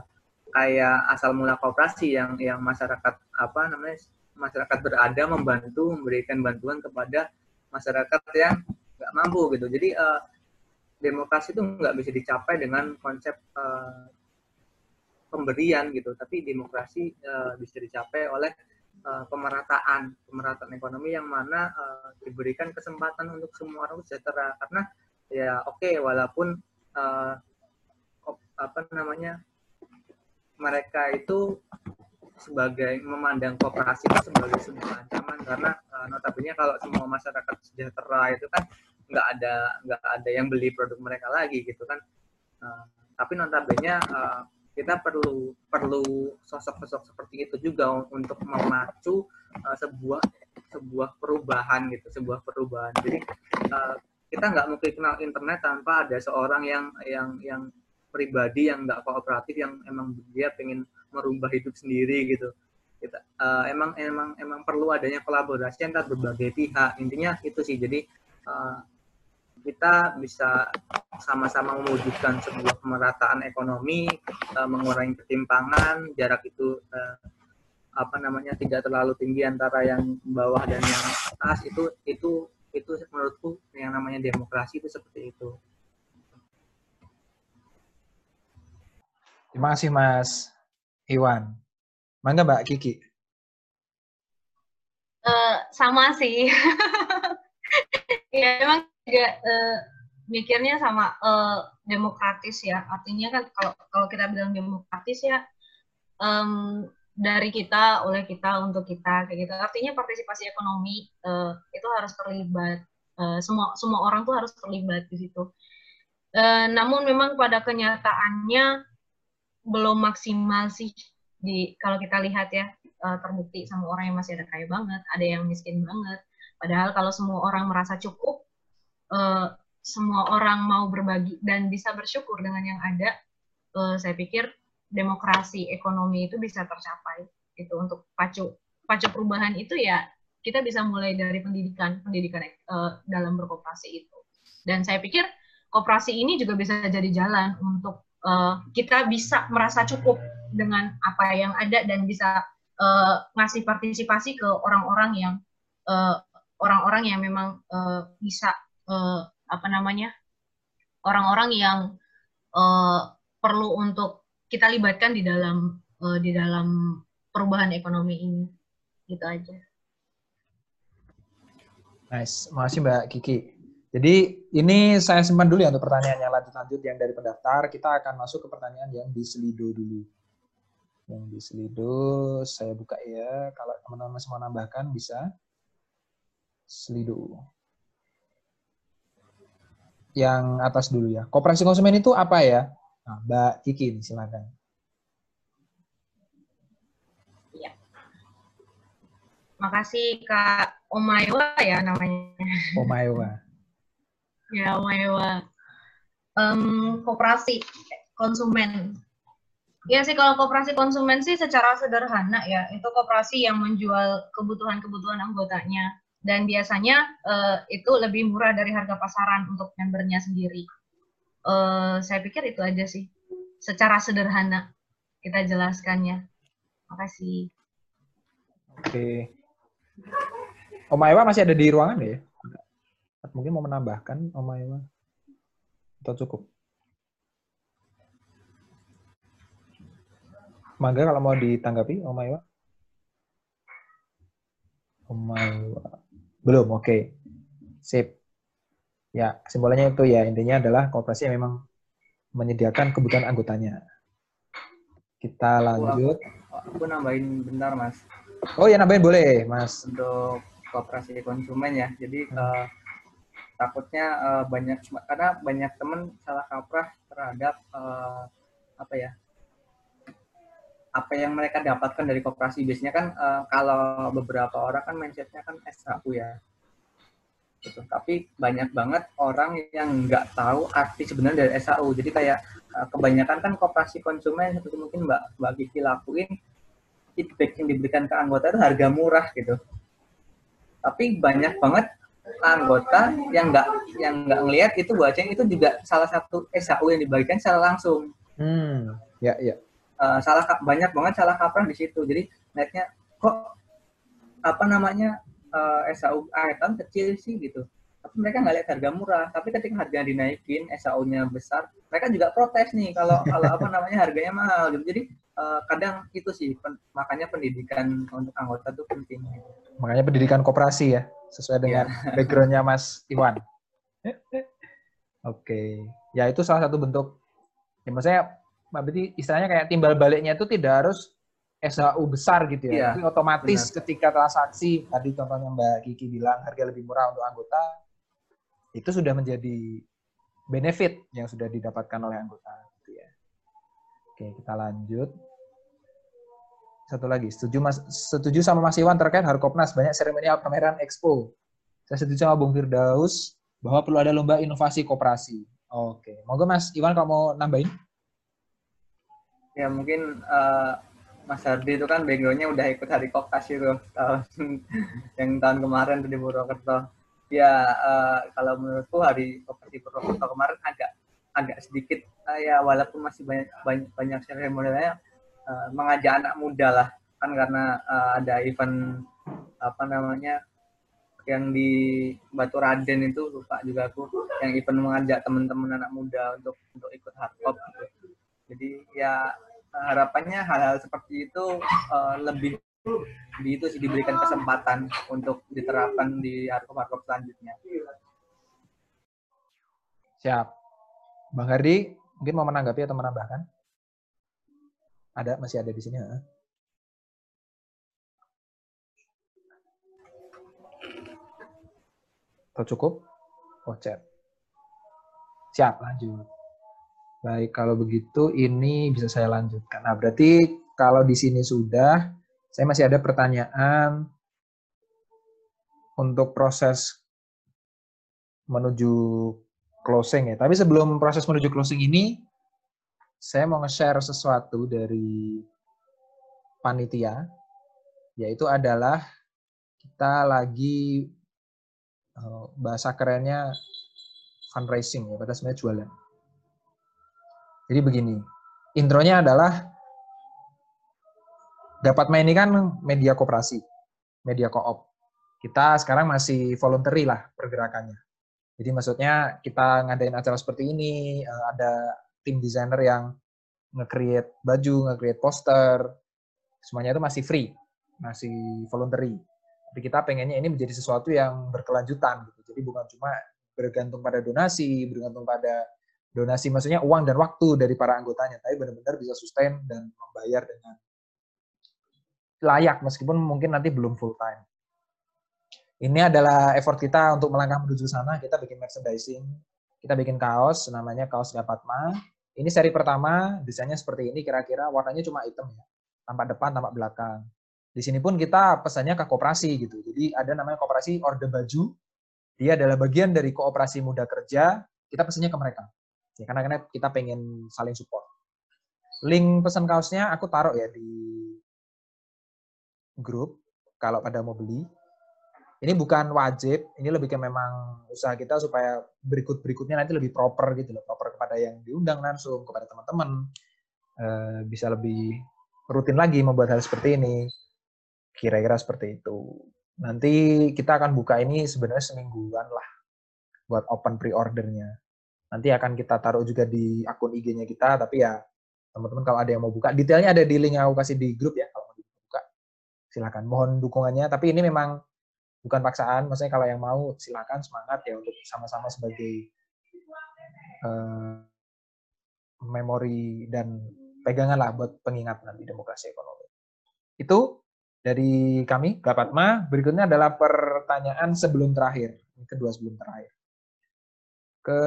kayak asal mula kooperasi yang yang masyarakat apa namanya masyarakat berada membantu memberikan bantuan kepada masyarakat yang nggak mampu gitu. Jadi uh, demokrasi itu nggak bisa dicapai dengan konsep uh, pemberian gitu. Tapi demokrasi uh, bisa dicapai oleh uh, pemerataan pemerataan ekonomi yang mana uh, diberikan kesempatan untuk semua orang sejahtera. Karena ya oke okay, walaupun uh, apa namanya mereka itu sebagai memandang kooperasi itu sebagai sebuah ancaman. Karena uh, notabene kalau semua masyarakat sejahtera itu kan nggak ada nggak ada yang beli produk mereka lagi gitu kan. Uh, tapi notabene uh, kita perlu perlu sosok-sosok seperti itu juga untuk memacu uh, sebuah sebuah perubahan gitu sebuah perubahan. Jadi uh, kita nggak mungkin kenal internet tanpa ada seorang yang yang yang pribadi yang nggak kooperatif yang emang dia pengen merubah hidup sendiri gitu. Kita uh, emang emang emang perlu adanya kolaborasi antar berbagai pihak. Intinya itu sih. Jadi uh, kita bisa sama-sama mewujudkan sebuah pemerataan ekonomi uh, mengurangi ketimpangan jarak itu uh, apa namanya tidak terlalu tinggi antara yang bawah dan yang atas itu itu itu menurutku yang namanya demokrasi itu seperti itu Terima kasih Mas Iwan. Mangga Mbak Kiki. Uh, sama sih. ya memang juga uh, mikirnya sama uh, demokratis ya. Artinya kan kalau kalau kita bilang demokratis ya um, dari kita oleh kita untuk kita kayak gitu. Artinya partisipasi ekonomi uh, itu harus terlibat uh, semua semua orang tuh harus terlibat di situ. Uh, namun memang pada kenyataannya belum maksimal sih di kalau kita lihat ya terbukti sama orang yang masih ada kaya banget ada yang miskin banget. Padahal kalau semua orang merasa cukup uh, semua orang mau berbagi dan bisa bersyukur dengan yang ada uh, saya pikir demokrasi ekonomi itu bisa tercapai itu untuk pacu pacu perubahan itu ya kita bisa mulai dari pendidikan pendidikan uh, dalam berkooperasi itu. Dan saya pikir kooperasi ini juga bisa jadi jalan untuk uh, kita bisa merasa cukup dengan apa yang ada dan bisa uh, ngasih partisipasi ke orang-orang yang orang-orang uh, yang memang uh, bisa uh, apa namanya orang-orang yang uh, perlu untuk kita libatkan di dalam uh, di dalam perubahan ekonomi ini gitu aja. Nice, makasih Mbak Kiki. Jadi ini saya simpan dulu ya untuk pertanyaan yang lanjut-lanjut yang dari pendaftar. Kita akan masuk ke pertanyaan yang di Slido dulu. Yang di Slido saya buka ya. Kalau teman-teman masih mau nambahkan bisa. Slido. Yang atas dulu ya. Koperasi konsumen itu apa ya? Nah, Mbak Kiki, silakan. Ya. Makasih Kak Omaywa ya namanya. Omaywa. ya, Omaywa. Um, koperasi konsumen. Ya sih kalau koperasi konsumen sih secara sederhana ya, itu koperasi yang menjual kebutuhan-kebutuhan anggotanya dan biasanya uh, itu lebih murah dari harga pasaran untuk membernya sendiri. Uh, saya pikir itu aja sih. Secara sederhana kita jelaskannya. Makasih. Oke. Om Aiwa masih ada di ruangan ya? Mungkin mau menambahkan Om Aiwa atau cukup? Mangga kalau mau ditanggapi Om Aiwa Om Aiwa belum oke okay. sip Ya, kesimpulannya itu ya, intinya adalah kooperasi yang memang menyediakan kebutuhan anggotanya. Kita lanjut. Aku, aku nambahin bentar, Mas. Oh ya, nambahin boleh, Mas. Untuk kooperasi konsumen ya. Jadi hmm. uh, takutnya uh, banyak karena banyak teman salah kaprah terhadap uh, apa ya? Apa yang mereka dapatkan dari kooperasi biasanya kan uh, kalau beberapa orang kan mindsetnya kan SHU ya gitu. Tapi banyak banget orang yang nggak tahu arti sebenarnya dari SAU. Jadi kayak uh, kebanyakan kan kooperasi konsumen seperti mungkin Mbak Mbak Kiki lakuin feedback yang diberikan ke anggota itu harga murah gitu. Tapi banyak banget anggota yang nggak yang nggak ngelihat itu bacanya itu juga salah satu SAU yang dibagikan secara langsung. Hmm, ya ya. Uh, salah banyak banget salah kaprah di situ. Jadi netnya kok apa namanya uh, SAU Aetan kecil sih gitu tapi mereka nggak lihat harga murah tapi ketika harga dinaikin SAU-nya besar mereka juga protes nih kalau kalau apa namanya harganya mahal gitu jadi uh, kadang itu sih pen, makanya pendidikan untuk anggota tuh penting makanya pendidikan koperasi ya sesuai dengan yeah. backgroundnya Mas Iwan oke okay. ya itu salah satu bentuk ya maksudnya berarti istilahnya kayak timbal baliknya itu tidak harus SHU besar gitu ya. Iya, Tapi otomatis benar. ketika transaksi tadi contohnya Mbak Kiki bilang harga lebih murah untuk anggota itu sudah menjadi benefit yang sudah didapatkan oleh anggota gitu ya. Oke, kita lanjut. Satu lagi, setuju Mas setuju sama Mas Iwan terkait Harkopnas banyak seremonial pameran expo. Saya setuju sama Bung Firdaus bahwa perlu ada lomba inovasi koperasi. Oke, monggo Mas Iwan kalau mau nambahin. Ya mungkin uh, Mas Hardi itu kan backgroundnya udah ikut hari kokas itu tahun yang tahun kemarin di Purwokerto. Ya uh, kalau menurutku hari kokas di Purwokerto kemarin agak agak sedikit uh, ya walaupun masih banyak banyak, banyak seremonialnya uh, mengajak anak muda lah kan karena uh, ada event apa namanya yang di Batu Raden itu lupa juga aku yang event mengajak teman-teman anak muda untuk untuk ikut hardcore gitu jadi ya eh, harapannya hal-hal seperti itu uh, lebih di itu sih diberikan kesempatan untuk diterapkan di arkom-arkom selanjutnya. Siap. Bang Hardi, mungkin mau menanggapi atau menambahkan? Ada, masih ada di sini. ya? Atau cukup? Oh, chat. Siap, lanjut. Baik, kalau begitu ini bisa saya lanjutkan. Nah, berarti kalau di sini sudah, saya masih ada pertanyaan untuk proses menuju closing ya. Tapi sebelum proses menuju closing ini, saya mau nge-share sesuatu dari panitia, yaitu adalah kita lagi eh, bahasa kerennya fundraising ya, pada sebenarnya jualan. Jadi begini, intronya adalah dapat main ini kan media koperasi, media koop. Kita sekarang masih voluntary lah pergerakannya. Jadi maksudnya kita ngadain acara seperti ini, eh, ada tim desainer yang nge-create baju, nge-create poster, semuanya itu masih free, masih voluntary. Tapi kita pengennya ini menjadi sesuatu yang berkelanjutan gitu. Jadi bukan cuma bergantung pada donasi, bergantung pada donasi maksudnya uang dan waktu dari para anggotanya, tapi benar-benar bisa sustain dan membayar dengan layak meskipun mungkin nanti belum full time. Ini adalah effort kita untuk melangkah menuju sana. Kita bikin merchandising, kita bikin kaos, namanya kaos Gapatma. Ini seri pertama, desainnya seperti ini, kira-kira warnanya cuma hitam ya, tampak depan, tampak belakang. Di sini pun kita pesannya ke kooperasi gitu. Jadi ada namanya kooperasi Orde Baju. Dia adalah bagian dari kooperasi muda kerja. Kita pesannya ke mereka. Ya, karena kita pengen saling support. Link pesan kaosnya aku taruh ya di grup kalau pada mau beli. Ini bukan wajib, ini lebih ke memang usaha kita supaya berikut-berikutnya nanti lebih proper gitu loh, proper kepada yang diundang langsung, kepada teman-teman. Eh, bisa lebih rutin lagi membuat hal seperti ini. Kira-kira seperti itu. Nanti kita akan buka ini sebenarnya semingguan lah buat open pre-ordernya. Nanti akan kita taruh juga di akun IG-nya kita, tapi ya teman-teman kalau ada yang mau buka, detailnya ada di link yang aku kasih di grup ya, kalau mau dibuka silakan. Mohon dukungannya, tapi ini memang bukan paksaan, maksudnya kalau yang mau silakan semangat ya untuk sama-sama sebagai uh, memori dan pegangan lah buat pengingat nanti demokrasi ekonomi. Itu dari kami, Gapatma. Berikutnya adalah pertanyaan sebelum terakhir, kedua sebelum terakhir ke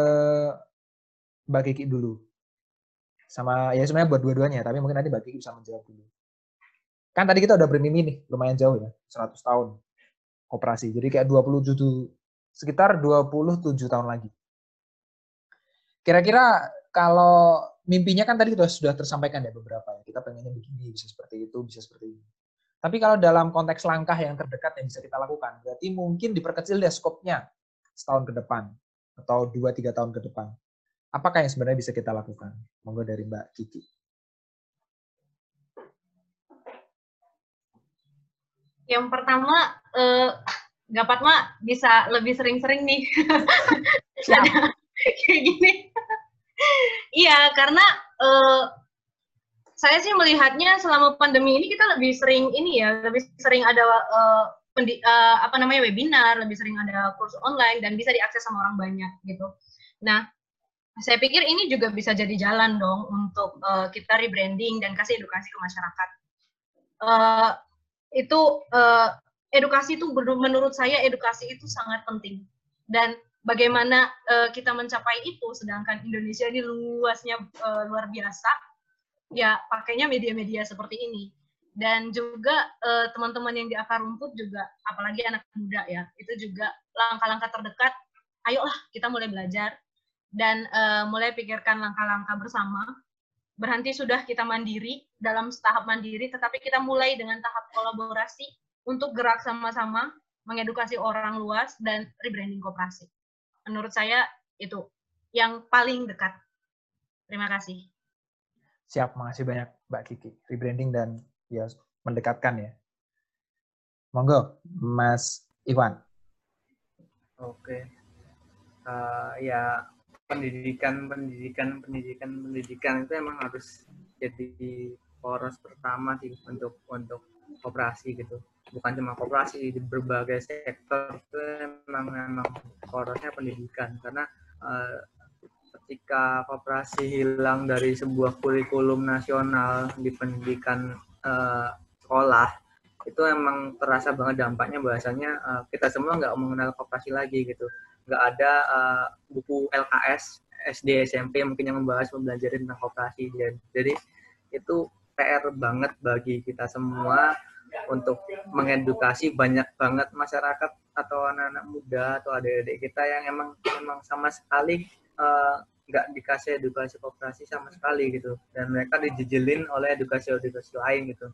Mbak Kiki dulu. Sama ya sebenarnya buat dua-duanya, tapi mungkin nanti Mbak Kiki bisa menjawab dulu. Kan tadi kita udah bermimpi nih, lumayan jauh ya, 100 tahun operasi. Jadi kayak 27 sekitar 27 tahun lagi. Kira-kira kalau mimpinya kan tadi sudah sudah tersampaikan ya beberapa ya. Kita pengennya begini, bisa seperti itu, bisa seperti ini. Tapi kalau dalam konteks langkah yang terdekat yang bisa kita lakukan, berarti mungkin diperkecil deh skopnya setahun ke depan atau 2-3 tahun ke depan. Apakah yang sebenarnya bisa kita lakukan? Monggo dari Mbak Kiki. Yang pertama, eh, Gapatma bisa lebih sering-sering nih. kayak gini. Iya, karena eh, saya sih melihatnya selama pandemi ini kita lebih sering ini ya, lebih sering ada eh, uh, apa namanya webinar, lebih sering ada kursus online dan bisa diakses sama orang banyak gitu. Nah, saya pikir ini juga bisa jadi jalan dong untuk uh, kita rebranding dan kasih edukasi ke masyarakat. Uh, itu uh, edukasi itu menurut saya edukasi itu sangat penting dan bagaimana uh, kita mencapai itu sedangkan Indonesia ini luasnya uh, luar biasa ya pakainya media-media seperti ini dan juga uh, teman-teman yang di akar rumput juga apalagi anak muda ya itu juga langkah-langkah terdekat. Ayolah kita mulai belajar dan uh, mulai pikirkan langkah-langkah bersama. Berhenti sudah kita mandiri dalam tahap mandiri tetapi kita mulai dengan tahap kolaborasi untuk gerak sama-sama mengedukasi orang luas dan rebranding koperasi. Menurut saya itu yang paling dekat. Terima kasih. Siap makasih banyak Mbak Kiki. Rebranding dan ya mendekatkan ya. Monggo, Mas Iwan. Oke. Uh, ya pendidikan, pendidikan, pendidikan, pendidikan itu emang harus jadi poros pertama sih untuk untuk operasi gitu. Bukan cuma operasi di berbagai sektor itu emang emang porosnya pendidikan karena uh, ketika kooperasi hilang dari sebuah kurikulum nasional di pendidikan uh, sekolah itu emang terasa banget dampaknya bahasanya uh, kita semua nggak mengenal koperasi lagi gitu. Nggak ada uh, buku LKS SD SMP mungkin yang membahas mempelajari tentang koperasi. Jadi itu PR banget bagi kita semua untuk mengedukasi banyak banget masyarakat atau anak-anak muda atau adik-adik kita yang emang emang sama sekali nggak dikasih edukasi koperasi sama sekali gitu dan mereka dijejelin oleh edukasi-edukasi lain gitu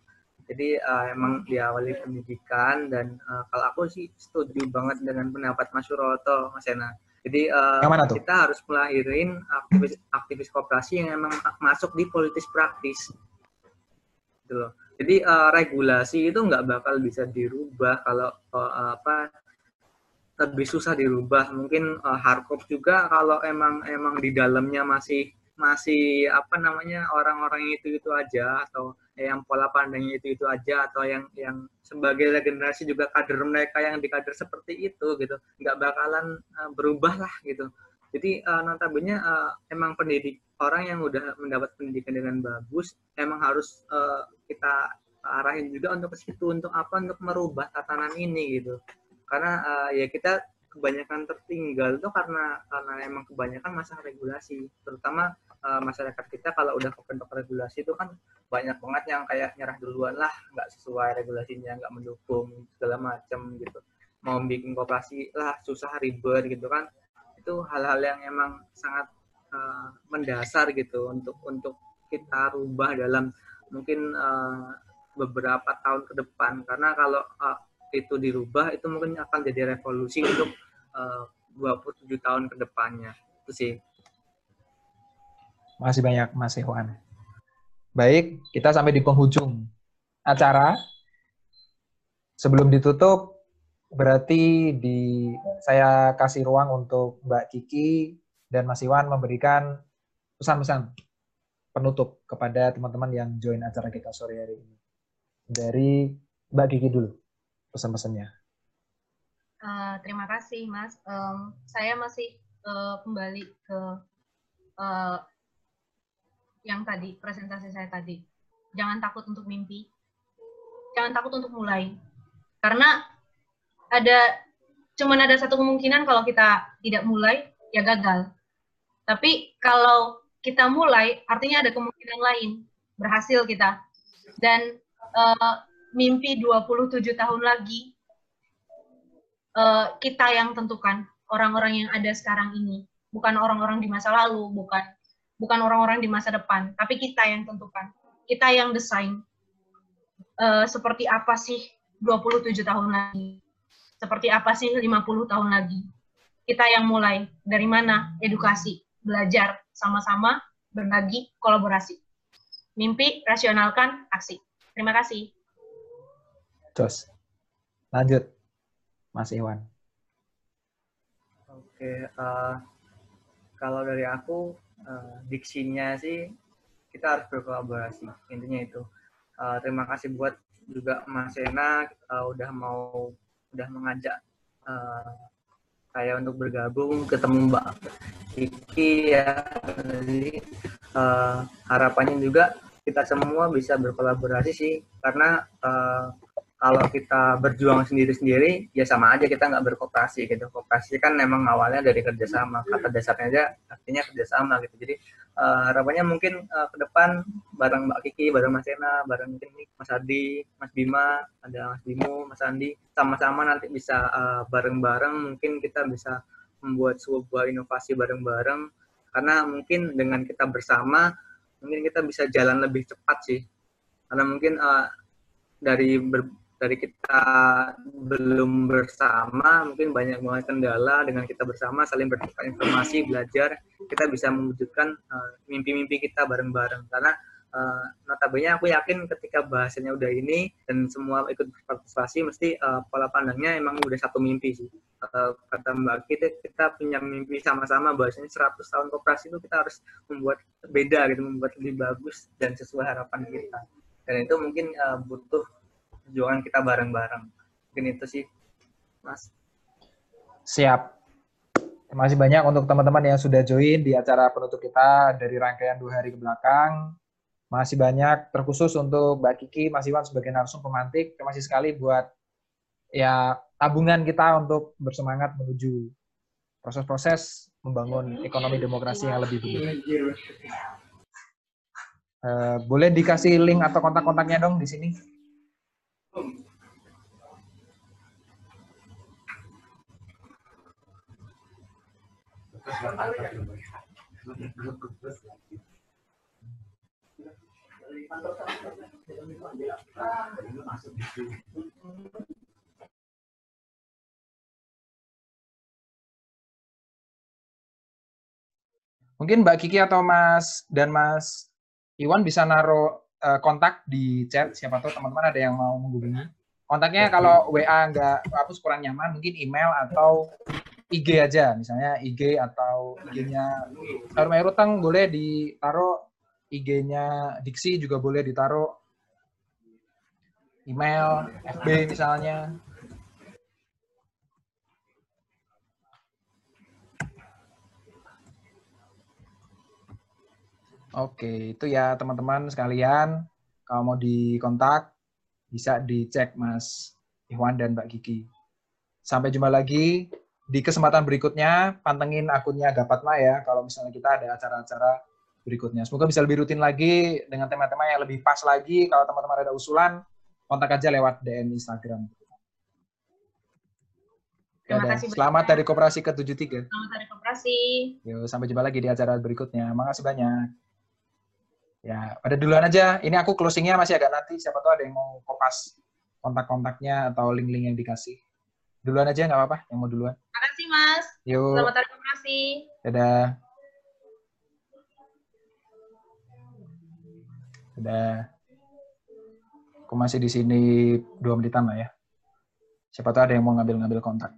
jadi uh, emang diawali pendidikan dan uh, kalau aku sih setuju banget dengan pendapat Mas Suroto, Mas Ena. Jadi uh, kita harus melahirin aktivis aktivis koperasi yang emang masuk di politis praktis. Gitu loh. Jadi uh, regulasi itu nggak bakal bisa dirubah kalau uh, apa lebih susah dirubah. Mungkin uh, hardcop juga kalau emang emang di dalamnya masih masih apa namanya orang-orang itu itu aja atau yang pola pandangnya itu itu aja atau yang yang sebagai generasi juga kader mereka yang di kader seperti itu gitu nggak bakalan uh, berubah lah gitu jadi uh, notabene uh, emang pendidik orang yang udah mendapat pendidikan dengan bagus emang harus uh, kita arahin juga untuk ke situ untuk apa untuk merubah tatanan ini gitu karena uh, ya kita kebanyakan tertinggal itu karena karena emang kebanyakan masalah regulasi. Terutama uh, masyarakat kita kalau udah kebentuk regulasi itu kan banyak banget yang kayak nyerah duluan lah nggak sesuai regulasinya nggak mendukung segala macam gitu. Mau bikin kooperasi lah susah ribet gitu kan. Itu hal-hal yang emang sangat uh, mendasar gitu untuk untuk kita rubah dalam mungkin uh, beberapa tahun ke depan. Karena kalau uh, itu dirubah itu mungkin akan jadi revolusi untuk uh, 27 tahun ke depannya. Itu sih. Masih banyak Mas Iwan. Baik kita sampai di penghujung acara. Sebelum ditutup berarti di saya kasih ruang untuk Mbak Kiki dan Mas Iwan memberikan pesan-pesan penutup kepada teman-teman yang join acara kita sore hari ini. Dari Mbak Kiki dulu pesan-pesannya. Uh, terima kasih, Mas. Um, saya masih uh, kembali ke uh, yang tadi presentasi saya tadi. Jangan takut untuk mimpi. Jangan takut untuk mulai. Karena ada cuman ada satu kemungkinan kalau kita tidak mulai ya gagal. Tapi kalau kita mulai artinya ada kemungkinan lain berhasil kita. Dan uh, mimpi 27 tahun lagi uh, kita yang tentukan orang-orang yang ada sekarang ini. Bukan orang-orang di masa lalu bukan bukan orang-orang di masa depan tapi kita yang tentukan kita yang desain uh, seperti apa sih 27 tahun lagi? Seperti apa sih 50 tahun lagi? Kita yang mulai dari mana edukasi belajar sama-sama berbagi kolaborasi. Mimpi rasionalkan aksi. Terima kasih Jos. Lanjut, Mas Iwan. Oke, uh, kalau dari aku, uh, diksinya sih kita harus berkolaborasi, intinya itu. Uh, terima kasih buat juga Mas Ena uh, udah mau udah mengajak uh, saya untuk bergabung ketemu Mbak Kiki ya. Jadi uh, harapannya juga kita semua bisa berkolaborasi sih karena uh, kalau kita berjuang sendiri-sendiri ya sama aja kita nggak berkooperasi gitu. Kooperasi kan memang awalnya dari kerjasama. Kata dasarnya aja artinya kerjasama gitu. Jadi uh, harapannya mungkin uh, ke depan bareng Mbak Kiki bareng Mas Ena bareng mungkin Mas Adi Mas Bima ada Mas Bimo Mas Andi sama-sama nanti bisa uh, bareng-bareng mungkin kita bisa membuat sebuah inovasi bareng-bareng. Karena mungkin dengan kita bersama mungkin kita bisa jalan lebih cepat sih. Karena mungkin uh, dari dari kita belum bersama mungkin banyak banget kendala dengan kita bersama saling bertukar informasi belajar kita bisa mewujudkan uh, mimpi-mimpi kita bareng-bareng. Karena uh, notabene aku yakin ketika bahasanya udah ini dan semua ikut berpartisipasi mesti uh, pola pandangnya emang udah satu mimpi sih. Uh, kata Mbak kita kita punya mimpi sama-sama bahasanya 100 tahun koperasi itu kita harus membuat beda gitu membuat lebih bagus dan sesuai harapan kita. Dan itu mungkin uh, butuh perjuangan kita bareng-bareng. Mungkin itu sih, Mas. Siap. Terima kasih banyak untuk teman-teman yang sudah join di acara penutup kita dari rangkaian dua hari ke belakang. Masih banyak terkhusus untuk Mbak Kiki, Mas Iwan sebagai narsum pemantik. Terima kasih sekali buat ya tabungan kita untuk bersemangat menuju proses-proses membangun ekonomi demokrasi yang lebih baik. Uh, boleh dikasih link atau kontak-kontaknya dong di sini? Mungkin Mbak Kiki atau Mas dan Mas Iwan bisa naruh uh, kontak di chat. Siapa tahu teman-teman ada yang mau menghubungi. Kontaknya kalau WA nggak hapus kurang nyaman, mungkin email atau IG aja. Misalnya IG atau IG-nya Harum Ruteng boleh ditaruh IG-nya Diksi juga boleh ditaruh email, FB misalnya. Oke, itu ya teman-teman sekalian. Kalau mau dikontak, bisa dicek Mas Iwan dan Mbak Kiki. Sampai jumpa lagi di kesempatan berikutnya. Pantengin akunnya Gapatma ya, kalau misalnya kita ada acara-acara berikutnya. Semoga bisa lebih rutin lagi dengan tema-tema yang lebih pas lagi. Kalau teman-teman ada usulan, kontak aja lewat DM Instagram. Terima kasih Selamat dari Koperasi ke-73. Selamat dari Koperasi. Yuk, sampai jumpa lagi di acara berikutnya. Makasih banyak. Ya, pada duluan aja. Ini aku closingnya masih agak nanti. Siapa tahu ada yang mau kopas kontak-kontaknya atau link-link yang dikasih. Duluan aja nggak apa-apa yang mau duluan. Terima kasih Mas. Yuk. Selamat hari koperasi. Dadah. Udah. Aku masih di sini dua menitan lah ya. Siapa tahu ada yang mau ngambil-ngambil kontak.